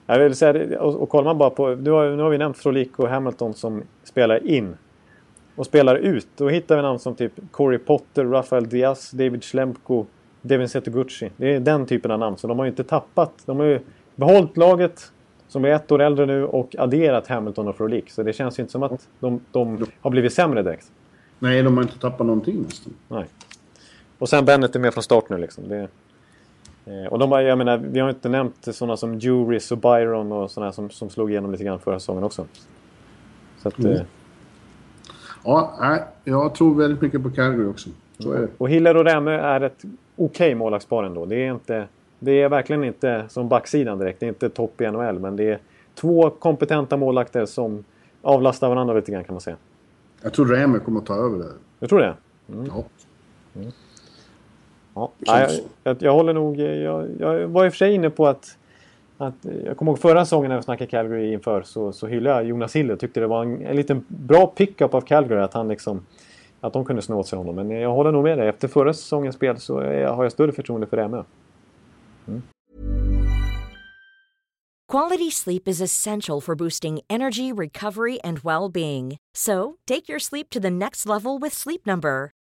Jag vill säga, och, och kollar man bara på... Har, nu har vi nämnt Frolik och Hamilton som spelar in och spelar ut. Då hittar vi namn som typ Corey Potter, Rafael Diaz, David Schlemko, Devin Setoguchi. Det är den typen av namn. Så de har ju inte tappat. De har ju behållit laget som är ett år äldre nu och adderat Hamilton och Frolik. Så det känns ju inte som att de, de har blivit sämre direkt. Nej, de har inte tappat någonting nästan. Nej. Och sen Bennett är med från start nu liksom. Det, eh, och de har, jag menar, vi har inte nämnt sådana som Juris och Byron och sådana som, som slog igenom lite grann förra säsongen också. Så att, mm. eh, Ja, jag tror väldigt mycket på Calgary också. Så är det. Och Hiller och Rämö är ett okej okay målvaktspar ändå. Det är, inte, det är verkligen inte som backsidan direkt. Det är inte topp i NHL. Men det är två kompetenta målvakter som avlastar varandra lite grann kan man säga. Jag tror Rämö kommer att ta över det. Jag tror det? Mm. Ja. Mm. ja. jag, jag, jag, håller nog... Jag, jag var i och för sig inne på att att, eh, jag kommer ihåg förra säsongen när vi snackade Calgary inför så, så hyllade jag Jonas Hill och tyckte det var en, en liten bra pickup av Calgary att han liksom att de kunde snå åt sig honom. Men eh, jag håller nog med dig. Efter förra säsongens spel så jag, har jag större förtroende för det med. Mm. Quality sleep is essential for boosting energy, recovery and well-being. So, take your sleep to the next level with Sleep Number.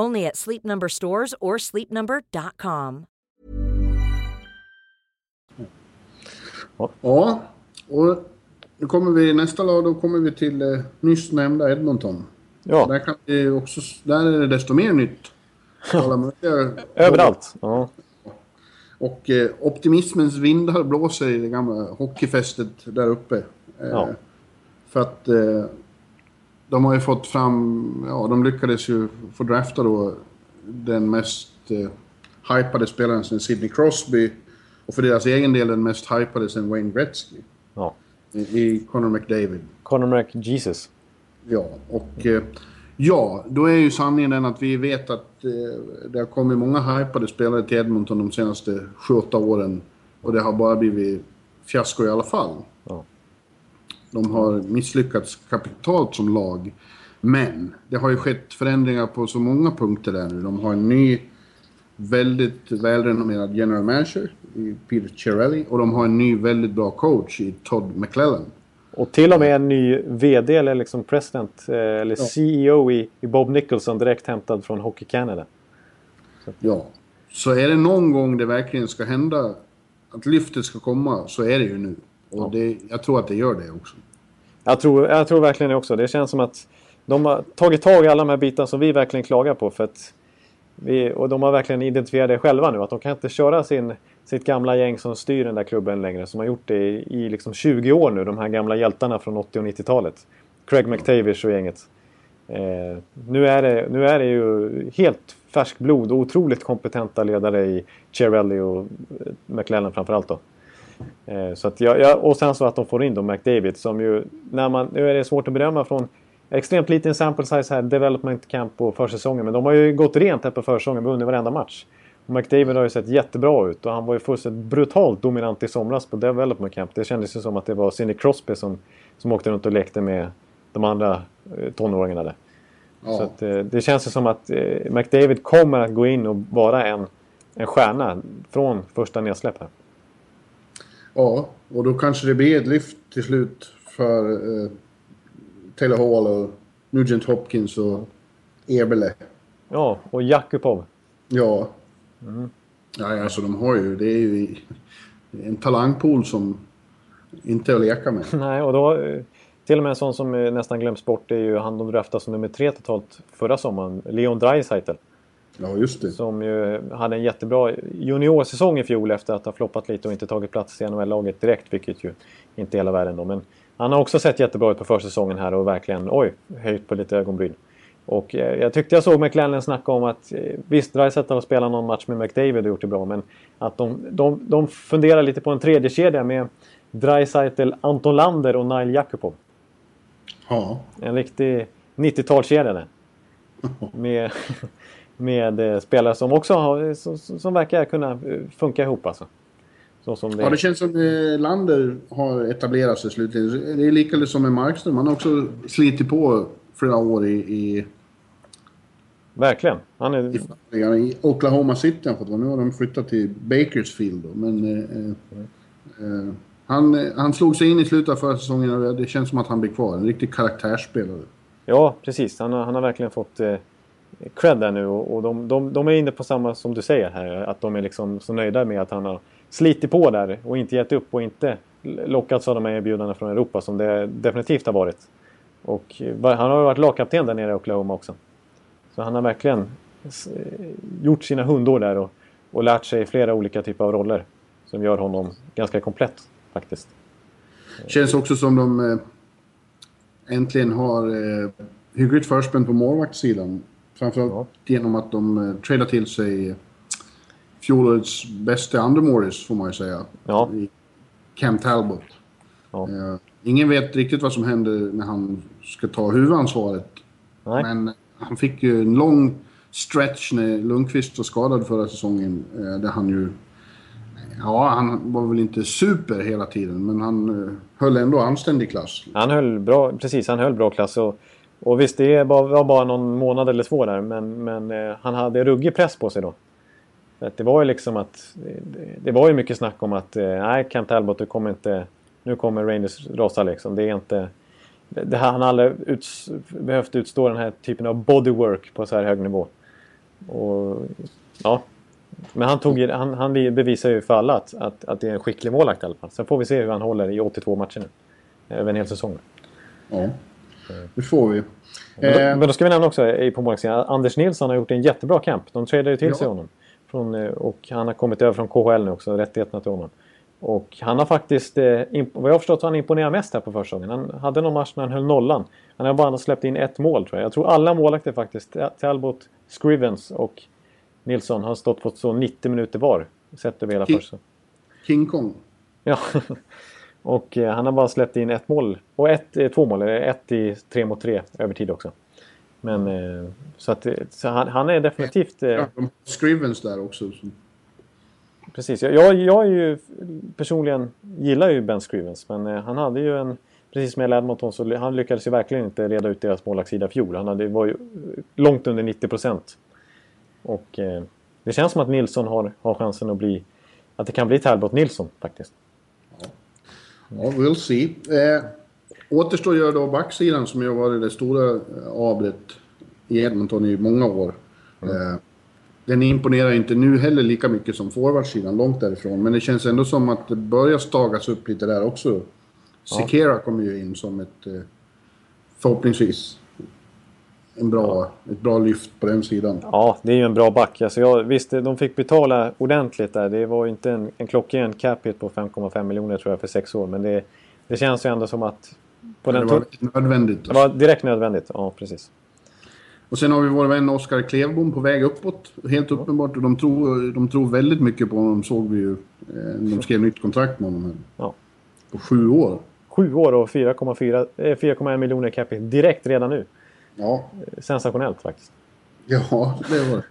Only at Sleep Number stores or sleepnumber.com. Ja, och nu kommer vi nästa lag, då kommer vi till eh, nyss nämnda Edmonton. Ja. Där, kan vi också, där är det desto mer nytt. Överallt. Ja. Och eh, optimismens vindar blåser i det gamla hockeyfästet där uppe. Eh, ja. För att eh, de har ju fått fram, ja de lyckades ju få drafta då den mest eh, hypade spelaren sen Sidney Crosby. Och för deras egen del den mest hypade sen Wayne Gretzky. Ja. I, i Connor McDavid. Connor McJesus. Ja, och eh, ja, då är ju sanningen den att vi vet att eh, det har kommit många hypade spelare till Edmonton de senaste 7-8 åren. Och det har bara blivit fiasko i alla fall. De har misslyckats kapitalt som lag. Men det har ju skett förändringar på så många punkter där nu. De har en ny väldigt välrenommerad general manager i Peter Cirelli och de har en ny väldigt bra coach i Todd McClellan. Och till och med en ny VD eller liksom president eh, eller ja. CEO i, i, Bob Nicholson direkt hämtad från Hockey Canada. Så. Ja, så är det någon gång det verkligen ska hända att lyftet ska komma så är det ju nu. Och ja. det, jag tror att det gör det också. Jag tror, jag tror verkligen det också. Det känns som att de har tagit tag i alla de här bitarna som vi verkligen klagar på. För att vi, och de har verkligen identifierat det själva nu. Att de kan inte köra sin, sitt gamla gäng som styr den där klubben längre. Som har gjort det i, i liksom 20 år nu. De här gamla hjältarna från 80 och 90-talet. Craig McTavish och gänget. Eh, nu, är det, nu är det ju helt färsk blod och otroligt kompetenta ledare i Cherelli och eh, McLellan framförallt då. Eh, så att jag, jag, och sen så att de får in då McDavid som ju, när man, nu är det svårt att bedöma från extremt liten sample size här, development camp på försäsongen. Men de har ju gått rent här på försäsongen vunnit varenda match. Och McDavid har ju sett jättebra ut och han var ju fullständigt brutalt dominant i somras på development camp. Det kändes ju som att det var Sidney Crosby som, som åkte runt och lekte med de andra eh, tonåringarna där. Ja. Så att, eh, det känns ju som att McDavid kommer att gå in och vara en, en stjärna från första nedsläpp här. Ja, och då kanske det blir ett lyft till slut för eh, Taylor Hall och Nugent Hopkins och Eberle. Ja, och Jakubov. Ja. Mm. Ja, alltså de har ju... Det är ju en talangpool som inte är att leka med. Nej, och då... Till och med en sån som nästan glöms bort är ju han de draftade som nummer tre totalt förra sommaren. Leon Draisaitl. Ja, just det. Som ju hade en jättebra juniorsäsong i fjol efter att ha floppat lite och inte tagit plats i NHL-laget direkt, vilket ju inte hela världen då. Men han har också sett jättebra ut på försäsongen här och verkligen, oj, höjt på lite ögonbryn. Och eh, jag tyckte jag såg McLennan snacka om att eh, visst, Dreisaitl har spelat någon match med McDavid och gjort det bra, men att de, de, de funderar lite på en tredje kedja med Dreisaitl, Anton Lander och Nile Jakubov. Ja. En riktig 90-talskedja där. med, med eh, spelare som också har, som, som verkar kunna funka ihop alltså. Det... Ja, det känns som att Lander har etablerat sig slutligen. Det är lika som med Markström. Han har också slitit på flera år i... i Verkligen. Han är... I, I Oklahoma City har fått vara. Nu har de flyttat till Bakersfield. Då. Men eh, eh, han, han slog sig in i slutet av förra säsongen och det känns som att han blir kvar. En riktig karaktärsspelare. Ja, precis. Han har, han har verkligen fått eh, cred där nu och, och de, de, de, är inne på samma som du säger här. Att de är liksom så nöjda med att han har slitit på där och inte gett upp och inte lockats av de här erbjudandena från Europa som det definitivt har varit. Och eh, han har varit lagkapten där nere i Oklahoma också. Så han har verkligen eh, gjort sina hundår där och, och lärt sig flera olika typer av roller. Som gör honom ganska komplett faktiskt. Känns också som de eh, äntligen har hyggligt förspänt på målvaktssidan. Framförallt ja. genom att de eh, tradar till sig fjolårets bästa andremålis får man ju säga. Ja. Cam Talbot. Ja. Uh, ingen vet riktigt vad som händer när han ska ta huvudansvaret. Nej. Men han fick ju en lång stretch när Lundqvist var skadad förra säsongen. Uh, där han ju... Ja, han var väl inte super hela tiden, men han uh, höll ändå anständig klass. Han höll bra, precis, han höll bra klass. Och, och visst, det var bara någon månad eller två där, men, men eh, han hade ruggig press på sig då. För det var ju liksom att... Eh, det, var ju mycket snack om att eh, nej, Kent Albot, du kommer inte... Nu kommer Rangers rasa liksom. Det är inte... Det, han har aldrig uts, behövt utstå den här typen av bodywork på så här hög nivå. Och, ja. Men han, tog, han, han bevisar ju för alla att, att, att det är en skicklig målvakt i alla fall. Sen får vi se hur han håller i 82 matcher nu. Över en hel säsong. Mm det får vi. Men då, men då ska vi nämna också på målvaktssidan. Anders Nilsson har gjort en jättebra kamp. De tradade ju till ja. sig honom. Från, eh, och han har kommit över från KHL nu också, rättigheterna till honom. Och han har faktiskt, eh, vad jag har förstått, han imponerat mest här på försäsongen. Han hade någon match när han höll nollan. Han har bara släppt in ett mål tror jag. Jag tror alla målvakter faktiskt, Talbot, Scrivens och Nilsson har stått på så 90 minuter var. Sett över hela King, försäsongen. King Kong. Ja. och eh, han har bara släppt in ett mål. Och ett, eh, två mål, ett i tre mot tre övertid också. Men eh, så att så han, han, är definitivt... Eh, ja, Scrivens där också. Precis. Jag, jag, är ju personligen gillar ju Ben Scrivens men eh, han hade ju en... Precis som med Edmonton så han lyckades ju verkligen inte reda ut deras målvaktssida i fjol. Han hade, var ju långt under 90 procent. Och eh, det känns som att Nilsson har, har chansen att bli... Att det kan bli Talbot Nilsson faktiskt. Ja, we'll see. Eh, Återstår ju då backsidan som ju varit det stora eh, abret i Edmonton i många år. Mm. Eh, den imponerar inte nu heller lika mycket som forwardsidan, långt därifrån. Men det känns ändå som att det börjar stagas upp lite där också. Sikera ja. kommer ju in som ett, eh, förhoppningsvis, en bra, ja. ett bra lyft på den sidan. Ja, det är ju en bra back. Alltså jag, visst, de fick betala ordentligt där. Det var ju inte en, en klockren cap hit på 5,5 miljoner tror jag för sex år. Men det, det känns ju ändå som att på den det var nödvändigt. Det var direkt nödvändigt, ja precis. Och sen har vi vår vän Oskar Klevbom på väg uppåt. Helt uppenbart. Och de tror, de tror väldigt mycket på honom, såg vi ju. Eh, de skrev nytt kontrakt med honom. Här. Ja. På sju år. Sju år och 4,4 eh, 4,1 miljoner capita direkt redan nu. Ja. Sensationellt faktiskt. Ja, det var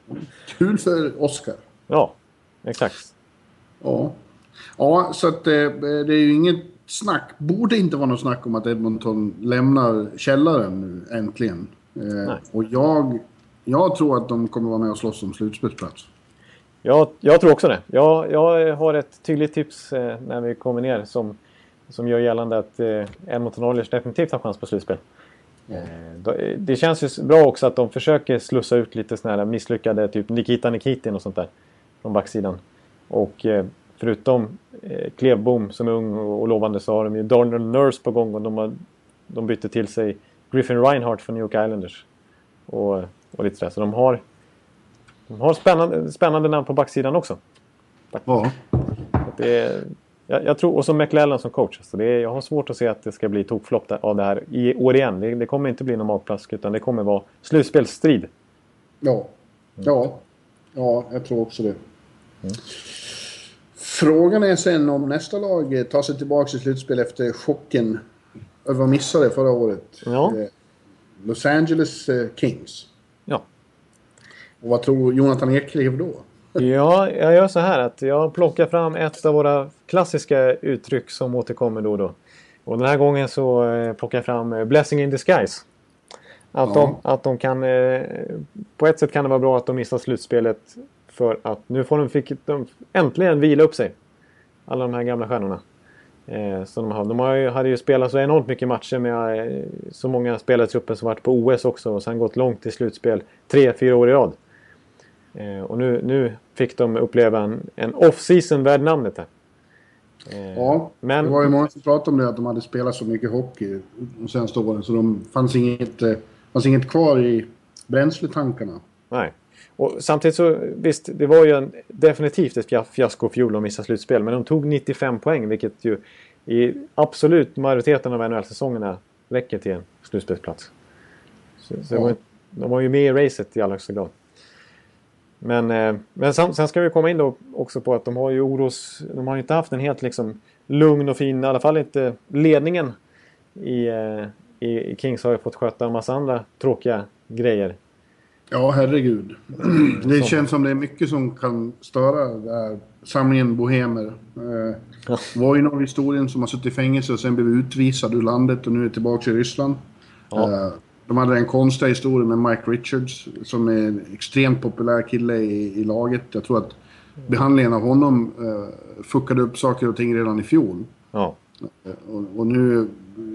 kul för Oskar. Ja, exakt. Ja. Ja, så att eh, det är ju inget snack. Borde inte vara något snack om att Edmonton lämnar källaren nu, äntligen. Eh, och jag, jag tror att de kommer vara med och slåss om slutspelsplats. Jag, jag tror också det. Jag, jag har ett tydligt tips eh, när vi kommer ner som, som gör gällande att eh, Edmonton Oilers definitivt har chans på slutspel. Eh, det känns ju bra också att de försöker slussa ut lite sådana här misslyckade, typ Nikita Nikitin och sånt där. Från backsidan. Och eh, förutom eh, Klevbom som är ung och lovande så har de ju Darnell Nurse på gång och de, har, de bytte till sig Griffin Reinhardt från New York Islanders. Och, och lite sådär. Så de har, de har spännande, spännande namn på backsidan också. Ja. Det är, jag, jag, tror, och som McLellan som coach. Så det är, jag har svårt att se att det ska bli tokflopp av det här i år igen. Det, det kommer inte bli någon plask utan det kommer vara slutspelsstrid. Ja. Ja. Ja, jag tror också det. Mm. Frågan är sen om nästa lag tar sig tillbaka i slutspel efter chocken över att missa det förra året. Ja. Eh, Los Angeles eh, Kings. Ja. Och vad tror Jonathan Ekliv då? Ja, jag gör så här att jag plockar fram ett av våra klassiska uttryck som återkommer då och då. Och den här gången så eh, plockar jag fram Blessing in disguise. Att, ja. de, att de kan... På ett sätt kan det vara bra att de missar slutspelet för att nu får de, fick de äntligen vila upp sig. Alla de här gamla stjärnorna. Eh, som de, har. de har ju, hade ju spelat så enormt mycket matcher med eh, så många spelare i truppen som varit på OS också och sen gått långt i slutspel tre, fyra år i rad. Eh, och nu, nu fick de uppleva en, en off-season värd namnet här. Eh, ja, men, det var ju många som pratade om det att de hade spelat så mycket hockey de senaste åren så de fanns inget, eh, fanns inget kvar i bränsletankarna. Nej. Och samtidigt så, visst, det var ju en, definitivt ett fiasko fjol att missa slutspel. Men de tog 95 poäng, vilket ju i absolut majoriteten av NHL-säsongerna räcker till en slutspelsplats. Så, så ja. var, de var ju med i racet i allra högsta grad. Men, eh, men sen, sen, ska vi komma in då också på att de har ju oros... De har inte haft en helt liksom lugn och fin, i alla fall inte ledningen i, eh, i, Kings har ju fått sköta en massa andra tråkiga grejer Ja, herregud. Det känns som det är mycket som kan störa det här. Samlingen bohemer. Eh, ja. var ju någon i historien som har suttit i fängelse och sen blev utvisad ur landet och nu är tillbaka i Ryssland. Ja. De hade en konstig historia med Mike Richards som är en extremt populär kille i, i laget. Jag tror att behandlingen av honom eh, fuckade upp saker och ting redan i fjol. Ja. Eh, och, och, nu...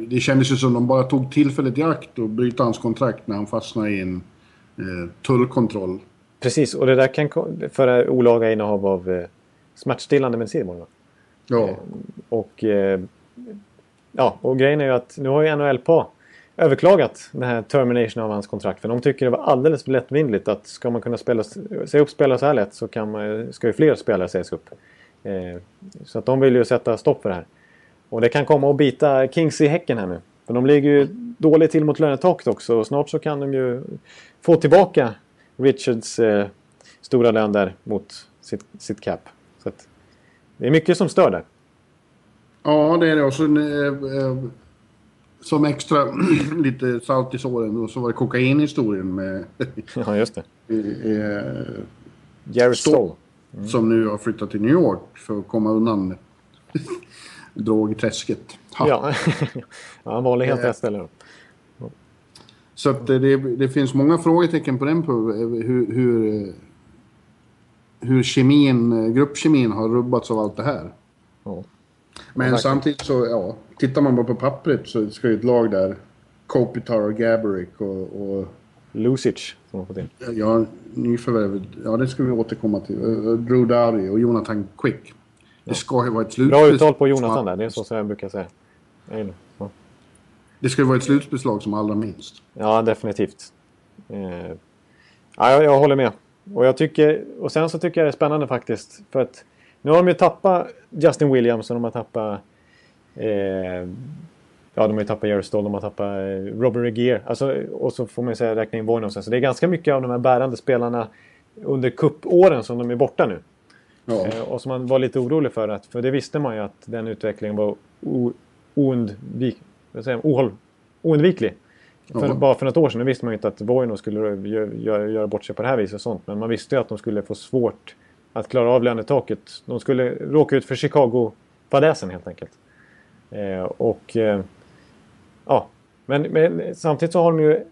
Det kändes ju som de bara tog tillfället i akt och bryta hans kontrakt när han fastnade i en eh, tullkontroll. Precis, och det där kan föra olaga innehav av eh, smärtstillande medicin. Va? Ja. Eh, och, eh, ja, och grejen är ju att nu har ju NHLPA överklagat den här termination av hans kontrakt. För de tycker det var alldeles för lättvindigt att ska man kunna spela, säga upp spelare så här lätt så kan man, ska ju fler spelare sägas upp. Eh, så att de vill ju sätta stopp för det här. Och det kan komma att bita Kings i häcken här nu. För de ligger ju dåligt till mot lönetaket också och snart så kan de ju få tillbaka Richards eh, stora lön där mot sitt, sitt cap. Så att, det är mycket som stör där. Ja, det är det. Och så, eh, eh, som extra lite salt i såren så var det kokainhistorien med... ja, just det. Eh, Jared Stoll. Mm. Som nu har flyttat till New York för att komma undan drogträsket. Ha. Ja, han valde helt rätt ställe. Så att det, det, finns många frågetecken på den punkten. Hur, hur, hur kemin, gruppkemin har rubbats av allt det här. Ja. Men samtidigt så, ja, tittar man bara på pappret så ska ju ett lag där Kopitar och Gaborik och... och Lucic som har fått in. Ja, nyförvärvet. Ja, det ska vi återkomma till. Drew Dowdy och Jonathan Quick. Det ska ju vara ett slutspel. Bra uttal på Jonathan där. Det är så som jag brukar säga. Ja. Det ska ju vara ett slutspelslag som allra minst. Ja, definitivt. Eh, ja, jag, jag, håller med. Och, jag tycker, och sen så tycker jag det är spännande faktiskt. För att nu har de ju tappat Justin Williams och de har tappat... Eh, Ja, de har ju tappat Jerry Stoll, de har tappat eh, Robert Regier. Alltså, och så får man ju säga räkna in Voinosen. Så det är ganska mycket av de här bärande spelarna under kuppåren som de är borta nu. Ja. Eh, och som man var lite orolig för. Att, för det visste man ju att den utvecklingen var oundvik, ohåll, oundviklig. För, ja. Bara för något år sedan visste man ju inte att Voino skulle göra, göra bort sig på det här viset och sånt. Men man visste ju att de skulle få svårt att klara av lönetaket. De skulle råka ut för Chicago-fadäsen helt enkelt. Eh, och eh, ja, men, men, samtidigt så har de ju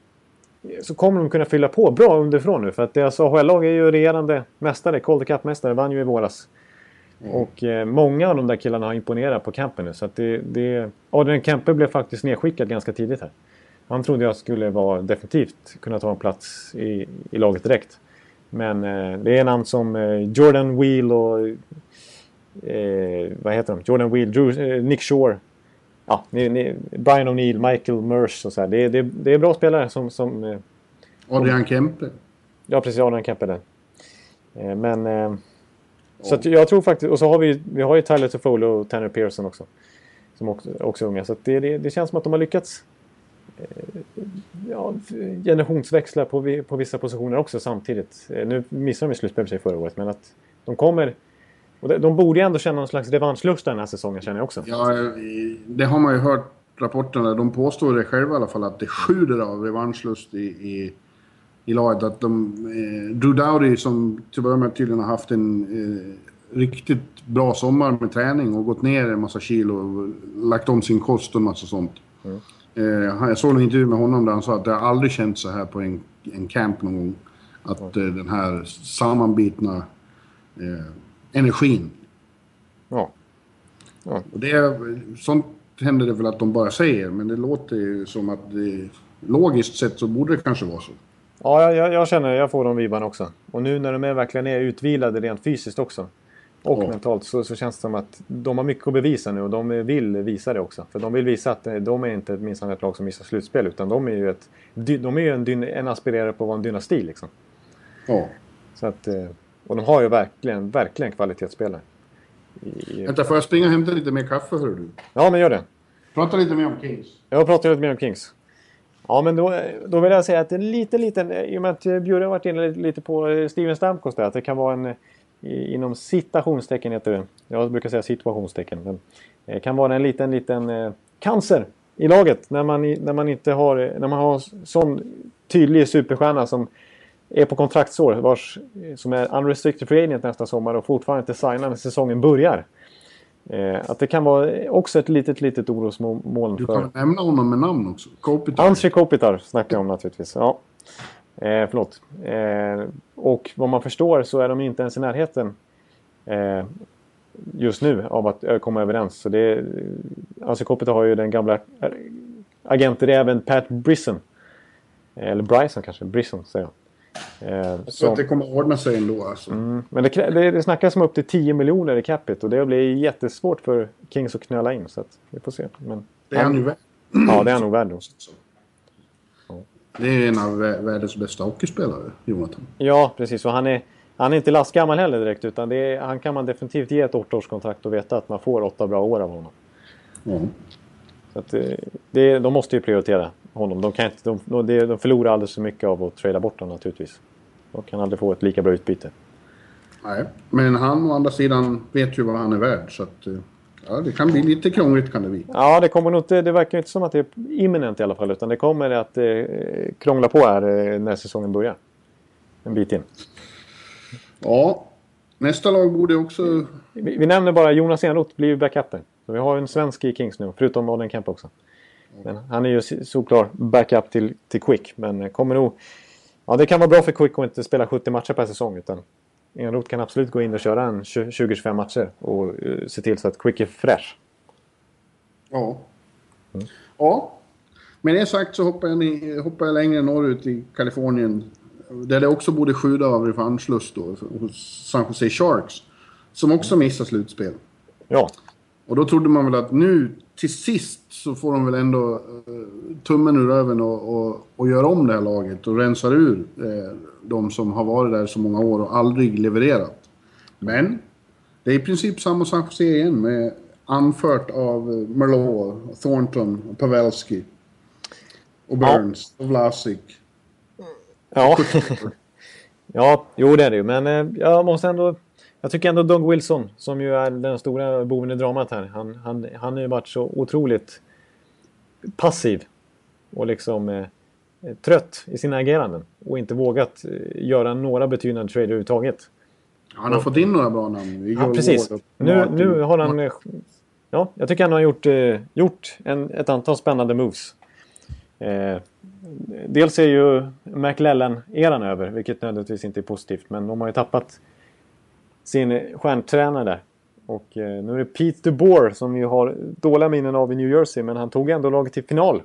så kommer de kunna fylla på bra underifrån nu. För att deras AHL-lag är ju regerande mästare. Calder Cup-mästare. Vann ju i våras. Mm. Och eh, många av de där killarna har imponerat på campen nu. Så att det, det... Adrian Kempe blev faktiskt nedskickad ganska tidigt här. Han trodde jag skulle vara definitivt kunna ta en plats i, i laget direkt. Men eh, det är namn som eh, Jordan Wheel och... Eh, vad heter de? Jordan Wheel, Drew, Nick Shore ja, ni, ni, Brian O'Neill, Michael Mersh och så här. Det, det, det är bra spelare som... som eh, Adrian Kempe. Ja, precis. Adrian Kempe där. Eh, men... Eh, så jag tror faktiskt... Och så har vi, vi har ju Tyler Toffolo och Tanner Pearson också. Som också, också är unga. Så det, det, det, känns som att de har lyckats ja, generationsväxla på, på vissa positioner också samtidigt. Nu missade de slutspel förra året, men att de kommer och de borde ju ändå känna någon slags revanschlust den här säsongen känner jag också. Ja, det har man ju hört rapporterna. De påstår det själva i alla fall att det sjuder av revanschlust i, i, i laget. Att de, eh, Drew Dowdy som till att börja med tydligen har haft en eh, riktigt bra sommar med träning och gått ner en massa kilo och lagt om sin kost och en massa sånt. Mm. Eh, jag såg en intervju med honom där han sa att det har aldrig känts så här på en, en camp någon gång. Att mm. den här sammanbitna eh, energin. Ja. ja. Och det, sånt händer det väl att de bara säger, men det låter ju som att det, logiskt sett så borde det kanske vara så. Ja, jag, jag känner jag får de vibbarna också. Och nu när de är verkligen är utvilade rent fysiskt också. Och ja. mentalt så, så känns det som att de har mycket att bevisa nu och de vill visa det också. För de vill visa att de är inte minst ett lag som missar slutspel utan de är ju, ett, de är ju en, en aspirerare på att vara en dynasti liksom. Ja. Så att, eh, och de har ju verkligen, verkligen kvalitetsspelare. I... Vänta, får jag springa och hämta lite mer kaffe hör du? Ja, men gör det. Prata lite mer om Kings. Jag pratar lite mer om Kings. Ja, men då, då vill jag säga att en liten, liten... I och med att Bjurre har varit inne lite på Steven Stamkos där, att det kan vara en... Inom citationstecken heter det. Jag brukar säga situationstecken. Men det kan vara en liten, liten eh, cancer i laget när man, när man inte har... När man har sån tydlig superstjärna som är på kontraktsår vars, som är unrestricted free agent nästa sommar och fortfarande inte signar när säsongen börjar. Eh, att det kan vara också ett litet, litet orosmoln för... Du kan nämna honom med namn också. Kopitar. Anssi Kopitar snackar jag om naturligtvis. Ja. Eh, förlåt. Eh, och vad man förstår så är de inte ens i närheten eh, just nu av att komma överens. Så det, Anssi Kopitar har ju den gamla agenträven Pat Brisson. Eller Bryson kanske, Brisson säger jag. Eh, jag tror att det kommer att ordna sig ändå. Alltså. Mm, men det, det, det snackas om upp till 10 miljoner i capita och det blir jättesvårt för Kings att knöla in. Så att vi får se. Men, det är han ju värd. Ja, det är han nog värd. Då. Det är en av världens bästa hockeyspelare, Jonathan. Ja, precis. Och han är, han är inte lastgammal heller direkt. Utan är, han kan man definitivt ge ett åttaårskontrakt och veta att man får åtta bra år av honom. Mm. Så att, eh, det, de måste ju prioritera honom. De, kan inte, de, de förlorar alldeles för mycket av att trada bort honom naturligtvis. De kan aldrig få ett lika bra utbyte. Nej, men han å andra sidan vet ju vad han är värd så att... Eh, ja, det kan bli lite krångligt kan det bli. Ja, det kommer nog inte... Det verkar inte som att det är imminent i alla fall. Utan det kommer att eh, krångla på här eh, när säsongen börjar. En bit in. Ja, nästa lag borde också... Vi, vi nämner bara Jonas Enroth blir backupen. Så vi har en svensk i Kings nu, förutom Adrian Kemp också. Men han är ju såklart backup till, till Quick. Men kommer nog... Ja, det kan vara bra för Quick att inte spela 70 matcher per säsong. Utan Enroth kan absolut gå in och köra en 20-25 matcher och uh, se till så att Quick är fräsch. Ja. Mm. Ja. Med det sagt så hoppar jag, hoppar jag längre norrut i Kalifornien. Där det också borde sjuda av revanschlust då. Hos San Jose Sharks. Som också missar slutspel. Ja. Och då trodde man väl att nu till sist så får de väl ändå uh, tummen ur röven och, och, och gör om det här laget och rensar ur uh, de som har varit där så många år och aldrig levererat. Men det är i princip samma sak igen med anfört av Merlot, Thornton, Pavelski. Och Burns ja. och Vlasic. Ja. ja, jo det är det ju. Men eh, jag måste ändå... Jag tycker ändå Doug Wilson, som ju är den stora boven i dramat här. Han, han, han har ju varit så otroligt passiv. Och liksom eh, trött i sina ageranden. Och inte vågat eh, göra några betydande trade överhuvudtaget. Han har fått in några bra namn. Ja, precis. Nu, nu har han... Eh, ja, jag tycker han har gjort, eh, gjort en, ett antal spännande moves. Eh, dels är ju McLellan-eran över, vilket nödvändigtvis inte är positivt. Men de har ju tappat sin stjärntränare där. Och eh, nu är det Pete DeBoer som vi har dåliga minnen av i New Jersey. Men han tog ändå laget till final.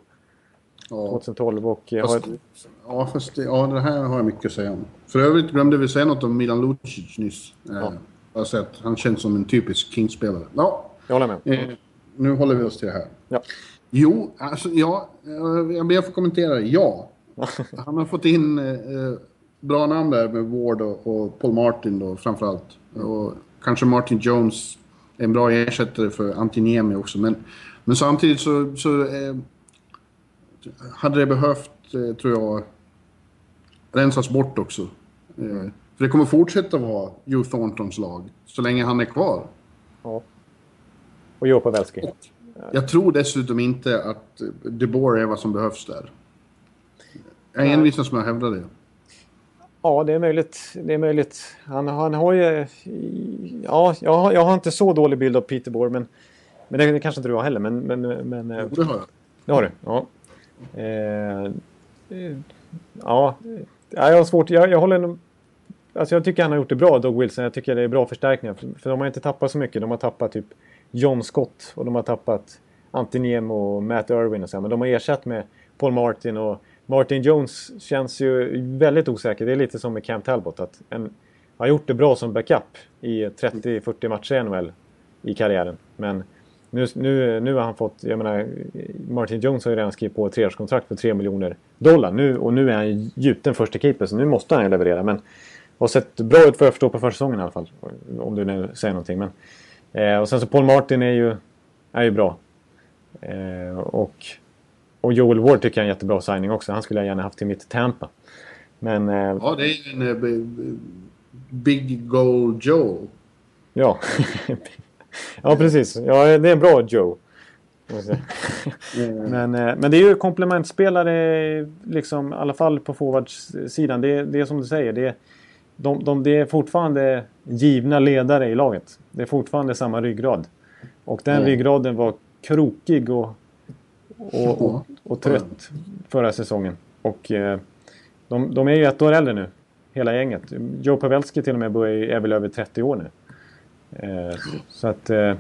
Ja. 2012 och... Eh, fast, har... Ja, fast ja, det här har jag mycket att säga om. För övrigt glömde vi säga något om Milan Lucic nyss. Eh, ja. Alltså att han känns som en typisk Kings-spelare. Ja, jag håller med. Eh, nu håller vi oss till det här. Ja. Jo, alltså ja, jag ber att få kommentera. Ja, han har fått in eh, bra namn där med Ward och, och Paul Martin då framförallt. Och kanske Martin Jones är en bra ersättare för Antiniemi också. Men, men samtidigt så, så eh, hade det behövt, eh, tror jag, rensas bort också. Eh, för det kommer fortsätta vara Hugh Thorntons lag så länge han är kvar. Ja. Och Joe Pavelski. Jag tror dessutom inte att De Boer är vad som behövs där. Jag är envisen som jag hävdar det. Ja, det är möjligt. Det är möjligt. Han, han har ju... Ja, jag har, jag har inte så dålig bild av Peter Boer, men... Men det, det kanske inte du har heller, men... men, men jo, det har jag. Det har du? Ja. Eh, ja, jag har svårt. Jag, jag håller Alltså jag tycker han har gjort det bra, Doug Wilson. Jag tycker det är bra förstärkningar. För, för de har inte tappat så mycket. De har tappat typ John Scott och de har tappat Antiniem och Matt Irwin och så. Men de har ersatt med Paul Martin och Martin Jones känns ju väldigt osäker. Det är lite som med Cam Talbot. Att en, har gjort det bra som backup i 30-40 matcher i NHL i karriären. Men nu, nu, nu har han fått, jag menar, Martin Jones har ju redan skrivit på ett treårskontrakt för 3 miljoner dollar. Nu, och nu är han gjuten första keeper så nu måste han ju leverera. Men har sett bra ut för jag förstå på försäsongen i alla fall. Om du nu säger någonting. Men, eh, och sen så Paul Martin är ju, är ju bra. Eh, och, och Joel Ward tycker jag är en jättebra signing också. Han skulle jag gärna haft till mitt Tampa. Men... Eh, ja, det är en uh, Big Goal Joe. Ja. Ja, precis. Ja, det är bra Joe. men, eh, men det är ju komplementspelare, liksom, i alla fall på forwardsidan. Det, det är som du säger. Det, de, de, det är fortfarande givna ledare i laget. Det är fortfarande samma ryggrad. Och den mm. ryggraden var krokig och, och, och, och trött förra säsongen. Och eh, de, de är ju ett år äldre nu, hela gänget. Joe Pavelski till och med är väl över 30 år nu. Eh, så att... Eh,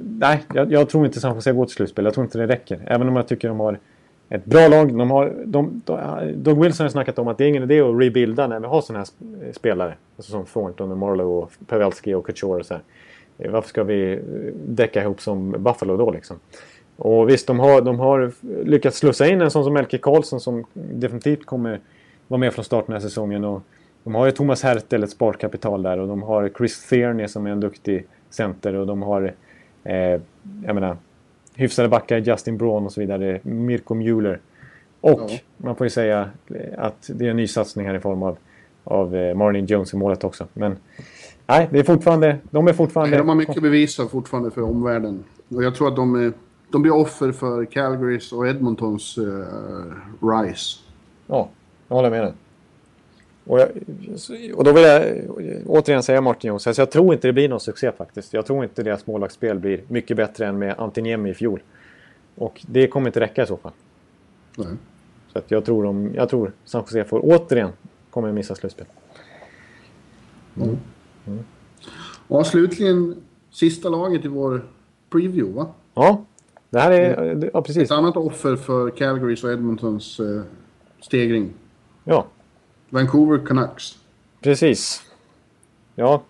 nej, jag, jag, tror inte San Jose går till slutspel. Jag tror inte det räcker. Även om jag tycker de har ett bra lag. De har, de, de, Doug Wilson har snackat om att det är ingen idé att rebuilda när vi har sådana här spelare. Alltså som Thornton, och Marlowe, och Pavelski och Couture och så här. Eh, varför ska vi däcka ihop som Buffalo då liksom? Och visst, de har, de har lyckats slussa in en sån som Melke Karlsson som definitivt kommer vara med från start den här säsongen. Och de har ju Thomas Hertel, ett sparkapital där och de har Chris Thierney som är en duktig center och de har eh, jag menar, hyfsade backar, Justin Braun och så vidare, Mirko Mueller. Och ja. man får ju säga att det är en ny satsning här i form av, av eh, Marlin Jones i målet också. Men nej, det är fortfarande, de är fortfarande... de har mycket att bevisa fortfarande för omvärlden. Och jag tror att de, är, de blir offer för Calgarys och Edmontons uh, rise. Ja, jag håller med dig. Och, jag, och då vill jag återigen säga Martin Jones, alltså jag tror inte det blir någon succé faktiskt. Jag tror inte deras målvaktsspel blir mycket bättre än med Antiniemi i fjol. Och det kommer inte räcka i så fall. Nej. Så att jag tror, de, jag tror San Jose får återigen kommer missa slutspel. Mm. Mm. Och slutligen sista laget i vår preview va? Ja, det här är... Ja, precis. Ett annat offer för Calgarys och Edmontons eh, stegring. Ja, Vancouver Canucks. Precis. Ja.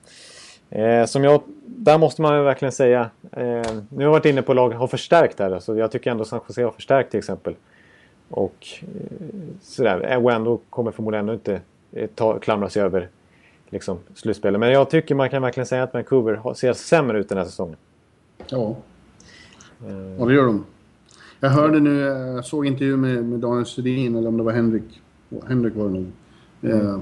Eh, som jag, där måste man verkligen säga. Eh, nu har jag varit inne på lag har förstärkt här. Så jag tycker ändå San Jose har förstärkt till exempel. Och eh, sådär. Och ändå kommer förmodligen ändå inte eh, ta, klamra sig över liksom, slutspelet. Men jag tycker man kan verkligen säga att Vancouver ser sämre ut den här säsongen. Ja. Ja, det gör de. Jag hörde nu, jag såg intervju med, med Daniel Sedin, eller om det var Henrik. Henrik var det nog. Mm. Eh,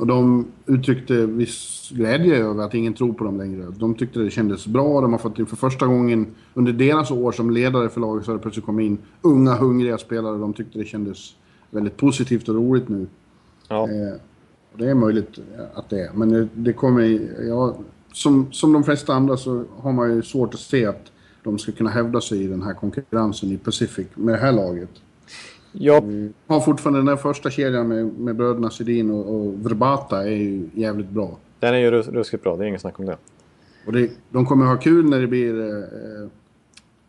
och de uttryckte viss glädje över att ingen tror på dem längre. De tyckte det kändes bra. De har fått för första gången under deras år som ledare för laget så har det plötsligt kommit in unga, hungriga spelare. De tyckte det kändes väldigt positivt och roligt nu. Ja. Eh, det är möjligt att det är. Men det, det kommer... Ja, som, som de flesta andra så har man ju svårt att se att de ska kunna hävda sig i den här konkurrensen i Pacific med det här laget. Ja. Vi har fortfarande den där första kedjan med, med bröderna Sedin och, och Verbata är ju jävligt bra. Den är ju rus ruskigt bra, det är inget snack om det. Och det, de kommer ha kul när det blir eh,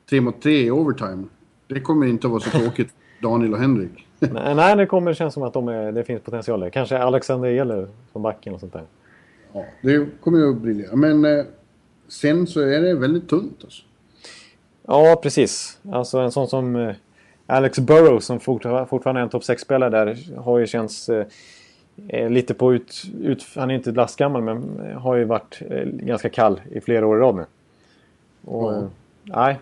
tre mot tre i overtime. Det kommer inte att vara så tråkigt Daniel och Henrik. nej, nej, det kommer kännas som att de är, det finns potential där. Kanske Alexander Ehler som backen och sånt där. Ja, det kommer ju att briljera. Men eh, sen så är det väldigt tunt alltså. Ja, precis. Alltså en sån som eh, Alex Burrows som fortfarande är en topp 6-spelare där har ju känts eh, eh, lite på ut, ut... Han är inte lastgammal men har ju varit eh, ganska kall i flera år i rad nu. Och, mm. Nej.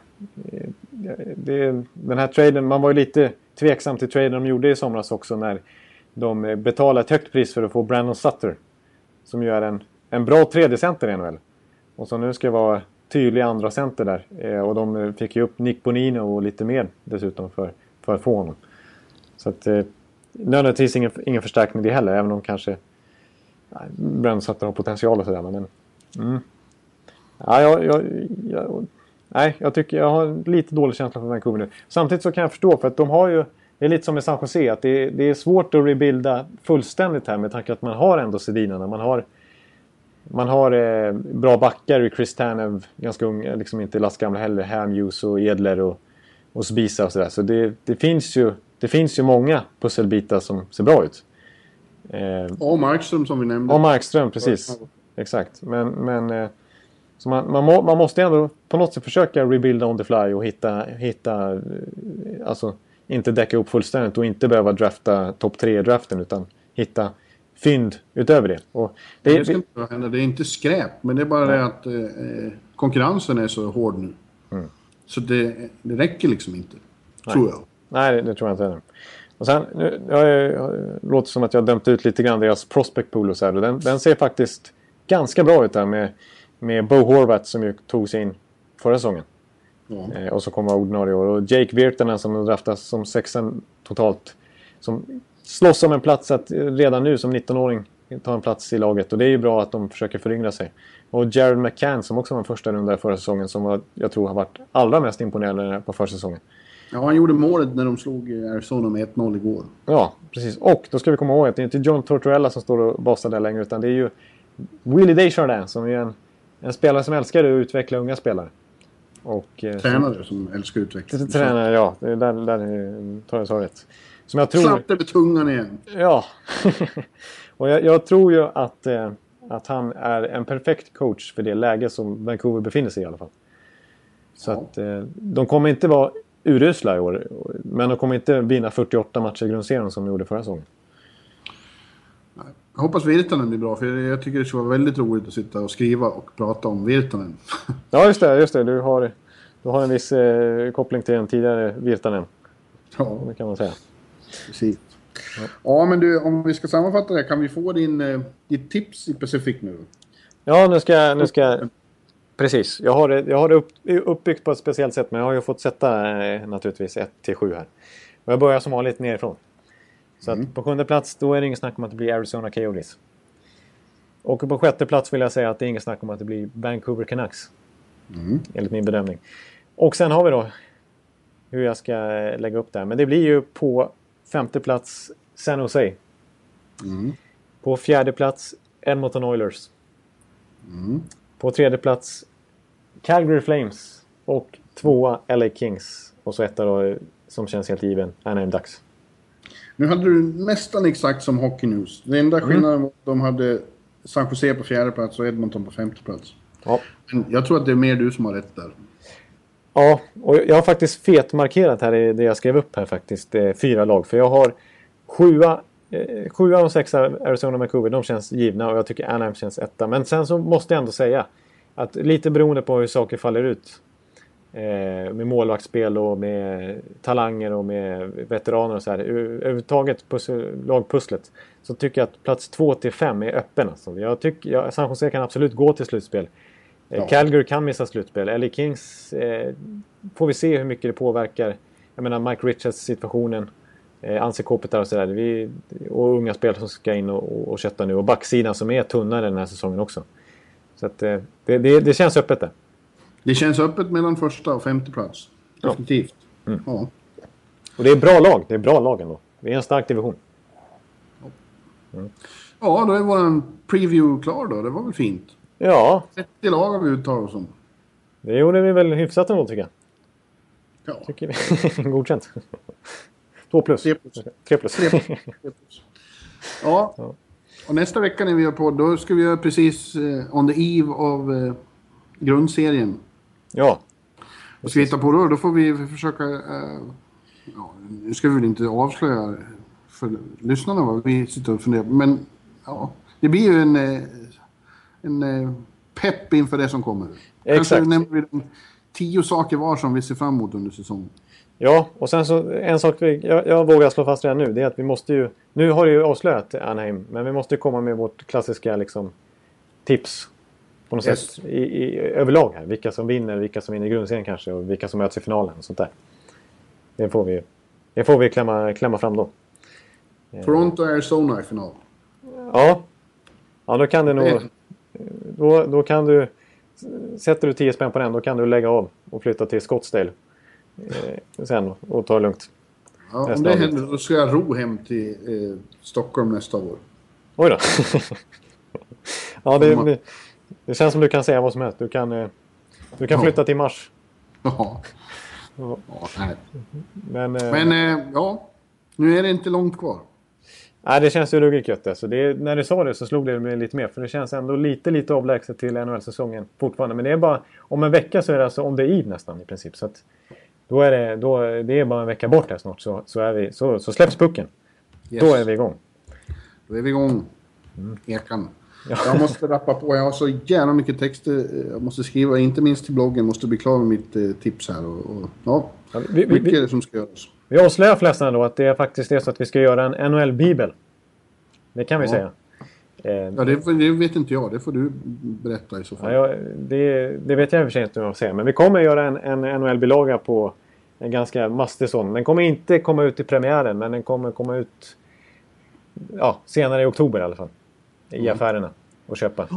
Det, den här traden, man var ju lite tveksam till traden de gjorde i somras också när de betalade ett högt pris för att få Brandon Sutter. Som ju är en, en bra tredje center i NHL. Och som nu ska vara tydlig andra center där. Eh, och de fick ju upp Nick Bonino och lite mer dessutom för, för att få honom. Så att eh, nödvändigtvis ingen, ingen förstärkning det heller, även om kanske Brännsatter har potential och sådär. Men, mm. ja, jag, jag, jag, nej, jag tycker jag har lite dålig känsla för Vancouver nu. Samtidigt så kan jag förstå för att de har ju det är lite som med San Jose att det, det är svårt att rebuilda fullständigt här med tanke att man har ändå Sedinarna. Man har man har eh, bra backar i Chris Tanev, ganska ung, liksom inte lastgamla heller. Hamhughes och Edler och, och Sbisa och sådär. Så det, det, finns ju, det finns ju många pusselbitar som ser bra ut. Eh, och Markström som vi nämnde. Och Markström, precis. Exakt. Men, men eh, så man, man, må, man, måste ändå på något sätt försöka rebuilda on the fly och hitta, hitta eh, alltså inte däcka upp fullständigt och inte behöva drafta topp 3-draften utan hitta fynd utöver det. Och det, det ska inte hända. Det är inte skräp, men det är bara det att eh, konkurrensen är så hård nu. Mm. Så det, det räcker liksom inte. Nej. Tror jag. Nej, det, det tror jag inte heller. Och sen, nu, jag, jag, låter som att jag har dömt ut lite grann deras prospect pool och så här. Den, den ser faktiskt ganska bra ut där med, med Bo Horvat som ju tog sig in förra säsongen. Ja. Eh, och så kommer ordinarie år. Och Jake Virtanen som draftas som sexan totalt. Som slåss om en plats att redan nu som 19-åring ta en plats i laget. Och det är ju bra att de försöker föryngra sig. Och Jared McCann som också var en första runda förra säsongen som var, jag tror har varit allra mest imponerande på försäsongen. Ja, han gjorde målet när de slog Arizona med 1-0 igår. Ja, precis. Och då ska vi komma ihåg att det är inte John Tortorella som står och basar där längre utan det är ju Willie Desjardins som är en, en spelare som älskar att utveckla unga spelare. Och, eh, tränare som, som älskar utveckla. Tränare, ja. Där, där tar jag rätt. Som jag tror... Slapp med tungan igen. Ja. och jag, jag, tror ju att, eh, att han är en perfekt coach för det läge som Vancouver befinner sig i i alla fall. Så ja. att eh, de kommer inte vara urusla i år. Men de kommer inte vinna 48 matcher i grundserien som de gjorde förra säsongen. Jag hoppas Virtanen blir bra, för jag tycker det skulle vara väldigt roligt att sitta och skriva och prata om Virtanen. ja, just det. Just det. Du, har, du har en viss eh, koppling till den tidigare Virtanen. Ja. Det kan man säga. Precis. Ja. ja, men du, om vi ska sammanfatta det, kan vi få din, eh, ditt tips i Pacific nu? Ja, nu ska jag... Nu ska jag precis. Jag har, det, jag har det upp, uppbyggt på ett speciellt sätt, men jag har ju fått sätta eh, naturligtvis 1 till 7 här. Och jag börjar som vanligt nerifrån. Så mm. på sjunde plats, då är det inget snack om att det blir Arizona Coyotes. Och på sjätte plats vill jag säga att det är inget snack om att det blir Vancouver Canucks. Mm. Enligt min bedömning. Och sen har vi då hur jag ska eh, lägga upp det här. Men det blir ju på Femte plats San Jose. Mm. På fjärde plats Edmonton Oilers. Mm. På tredje plats Calgary Flames. Och tvåa LA Kings. Och så etta då som känns helt given, Anaheim Ducks. Nu hade du nästan exakt som Hockey News. Den enda mm. skillnaden var att de hade San Jose på fjärde plats och Edmonton på femte plats. Ja. Men jag tror att det är mer du som har rätt där. Ja, och jag har faktiskt fetmarkerat här i det jag skrev upp här faktiskt. Eh, fyra lag. För jag har sjua, eh, sjua och sexa Arizona Vancouver. De känns givna och jag tycker Anaheim känns etta. Men sen så måste jag ändå säga. att lite beroende på hur saker faller ut. Eh, med målvaktsspel och med talanger och med veteraner och så här. Överhuvudtaget lagpusslet. Så tycker jag att plats två till fem är öppen. Alltså. Jag tycker, jag, San Jose kan absolut gå till slutspel. Ja. Calgary kan missa slutspel. LA Kings eh, får vi se hur mycket det påverkar. Jag menar Mike Richards situationen. Eh, Anse Kopitar och sådär. Och unga spelare som ska in och, och, och kötta nu. Och backsidan som är tunnare den här säsongen också. Så att, eh, det, det, det, känns öppet det. Det känns öppet mellan första och femte plats. Definitivt. Ja. Mm. ja. Och det är bra lag. Det är bra lag ändå. Det är en stark division. Mm. Ja, då är vår preview klar då. Det var väl fint? Ja. 30 lag har vi uttalat oss om. Det gjorde vi väl hyfsat ändå tycker jag. Ja. Tycker vi. Godkänt. Två plus. Tre plus. Tre plus. Tre plus. Ja. ja. Och nästa vecka när vi gör på då ska vi göra precis uh, on the eve av uh, grundserien. Ja. Vad ska vi hitta på då? Då får vi försöka... Uh, ja, nu ska vi väl inte avslöja för lyssnarna vad vi sitter och funderar på. Men ja, det blir ju en, en pepp inför det som kommer. Exakt. Kanske nämner vi de tio saker var som vi ser fram emot under säsongen. Ja, och sen så en sak vi, jag, jag vågar slå fast redan nu. Det är att vi måste ju... Nu har det ju avslöjat Anaheim. Men vi måste komma med vårt klassiska liksom, tips. På något yes. sätt i, i, överlag här. Vilka som vinner, vilka som vinner grundserien kanske. Och vilka som möts i finalen och sånt där. Det får vi, det får vi klämma, klämma fram då. Toronto Arizona i final. Ja. Ja, då kan det nog... Då, då kan du... Sätter du 10 spänn på den, då kan du lägga av och flytta till Scottsdale eh, sen och ta det lugnt. Ja, om det händer då ska jag ro hem till eh, Stockholm nästa år. Oj då. ja, det, det, det, känns som du kan säga vad som helst. Du kan, eh, du kan flytta till Mars. Ja. ja. nej. Men, eh, Men eh, ja, nu är det inte långt kvar. Nej, det känns ju ruggigt gött. Alltså det, när du sa det så slog det mig lite mer. För det känns ändå lite, lite avlägset till NHL-säsongen fortfarande. Men det är bara... Om en vecka så är det alltså on the eve nästan i princip. Så att, då är det, då, det är bara en vecka bort här snart så, så, är vi, så, så släpps pucken. Yes. Då är vi igång. Då är vi igång. Mm. Ekan. Ja. Jag måste rappa på. Jag har så jävla mycket texter jag måste skriva. Inte minst till bloggen. Måste bli klar med mitt eh, tips här. Och, och ja, ja vi, vi, mycket vi, som ska göras. Vi avslöjar förresten då att det är faktiskt är så att vi ska göra en NHL-bibel. Det kan vi säga. Eh, ja, det, det, vet inte jag. Det får du berätta i så fall. Ja, det, det, vet jag i och för sig inte vad jag säger. Men vi kommer göra en, en NHL-bilaga på en ganska mastig sån. Den kommer inte komma ut i premiären men den kommer komma ut ja, senare i oktober i alla fall. I mm. affärerna och köpa.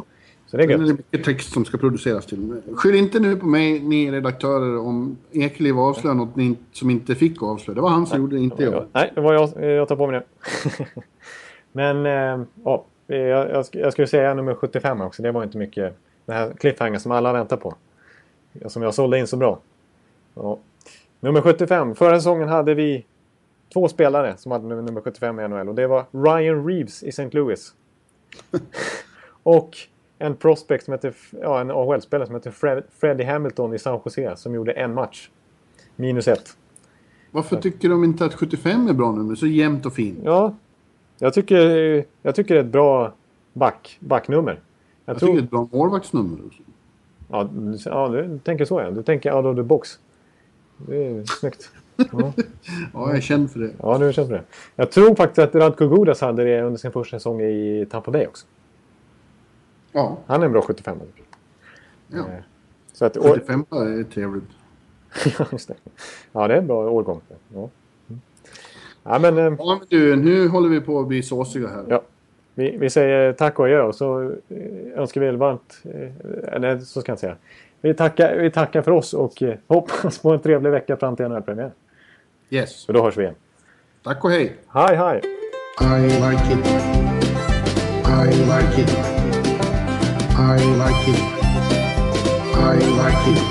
Så det är gött. Det är mycket text som ska produceras till. Skyll inte nu på mig, ni redaktörer, om Ekeliv avslöjar något ni, som inte fick avslöja. Det var han som Nej, gjorde det, inte jag. Nej, det var jag. Jag tar på mig det. men, äh, ja. Jag, jag, jag skulle säga nummer 75 också. Det var inte mycket. Den här cliffhanger som alla väntar på. Som jag sålde in så bra. Ja. Nummer 75. Förra säsongen hade vi två spelare som hade nummer 75 i NHL. Och det var Ryan Reeves i St. Louis. och en prospect som heter, ja en AHL-spelare som heter Fred, Freddie Hamilton i San Jose som gjorde en match. Minus ett. Varför tycker de inte att 75 är bra nummer? Så jämnt och fint. Ja, jag tycker, jag tycker det är ett bra back, backnummer. Jag, jag tror... tycker det är ett bra målvaktsnummer. Ja, ja, du tänker så ja. Du tänker out of the box. Det är snyggt. Ja. ja, jag är känd för det. Ja, du är känd för det. Jag tror faktiskt att Radko Gudas hade det under sin första säsong i Tampa Bay också. Ja. Han är en bra 75 Ja. Eh, så att, 75 är trevligt. ja, just det. Ja, det är en bra årgång. Ja. Ja, men, eh, ja, men du, nu håller vi på att bli såsiga här. Ja. Vi, vi säger tack och adjö och så eh, önskar vi varmt... Eh, nej, så ska jag säga. Vi tackar, vi tackar för oss och hoppas på en trevlig vecka fram till NHL-premiären. Yes. För då hörs vi igen. Tack och hej. Hej, hej. I like it. I like it. I like it. I like it.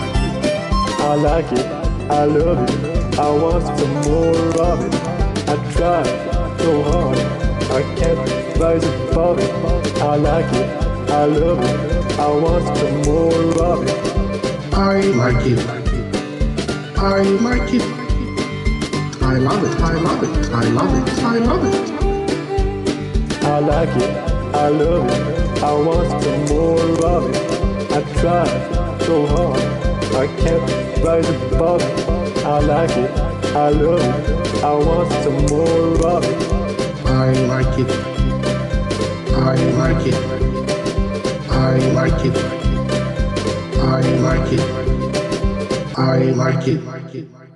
I like it. I love it. I want some more of it. I try so hard, I can't rise above it. I like it, I love it, I want some more of it. I like it, I like it. I love it, I love it, I love it, I love it. I like it, I love it, I want some more of it. I I tried so hard. I kept right above it. I like it. I love it. I want some more of it. I like it. I like it. I like it. I like it. I like it.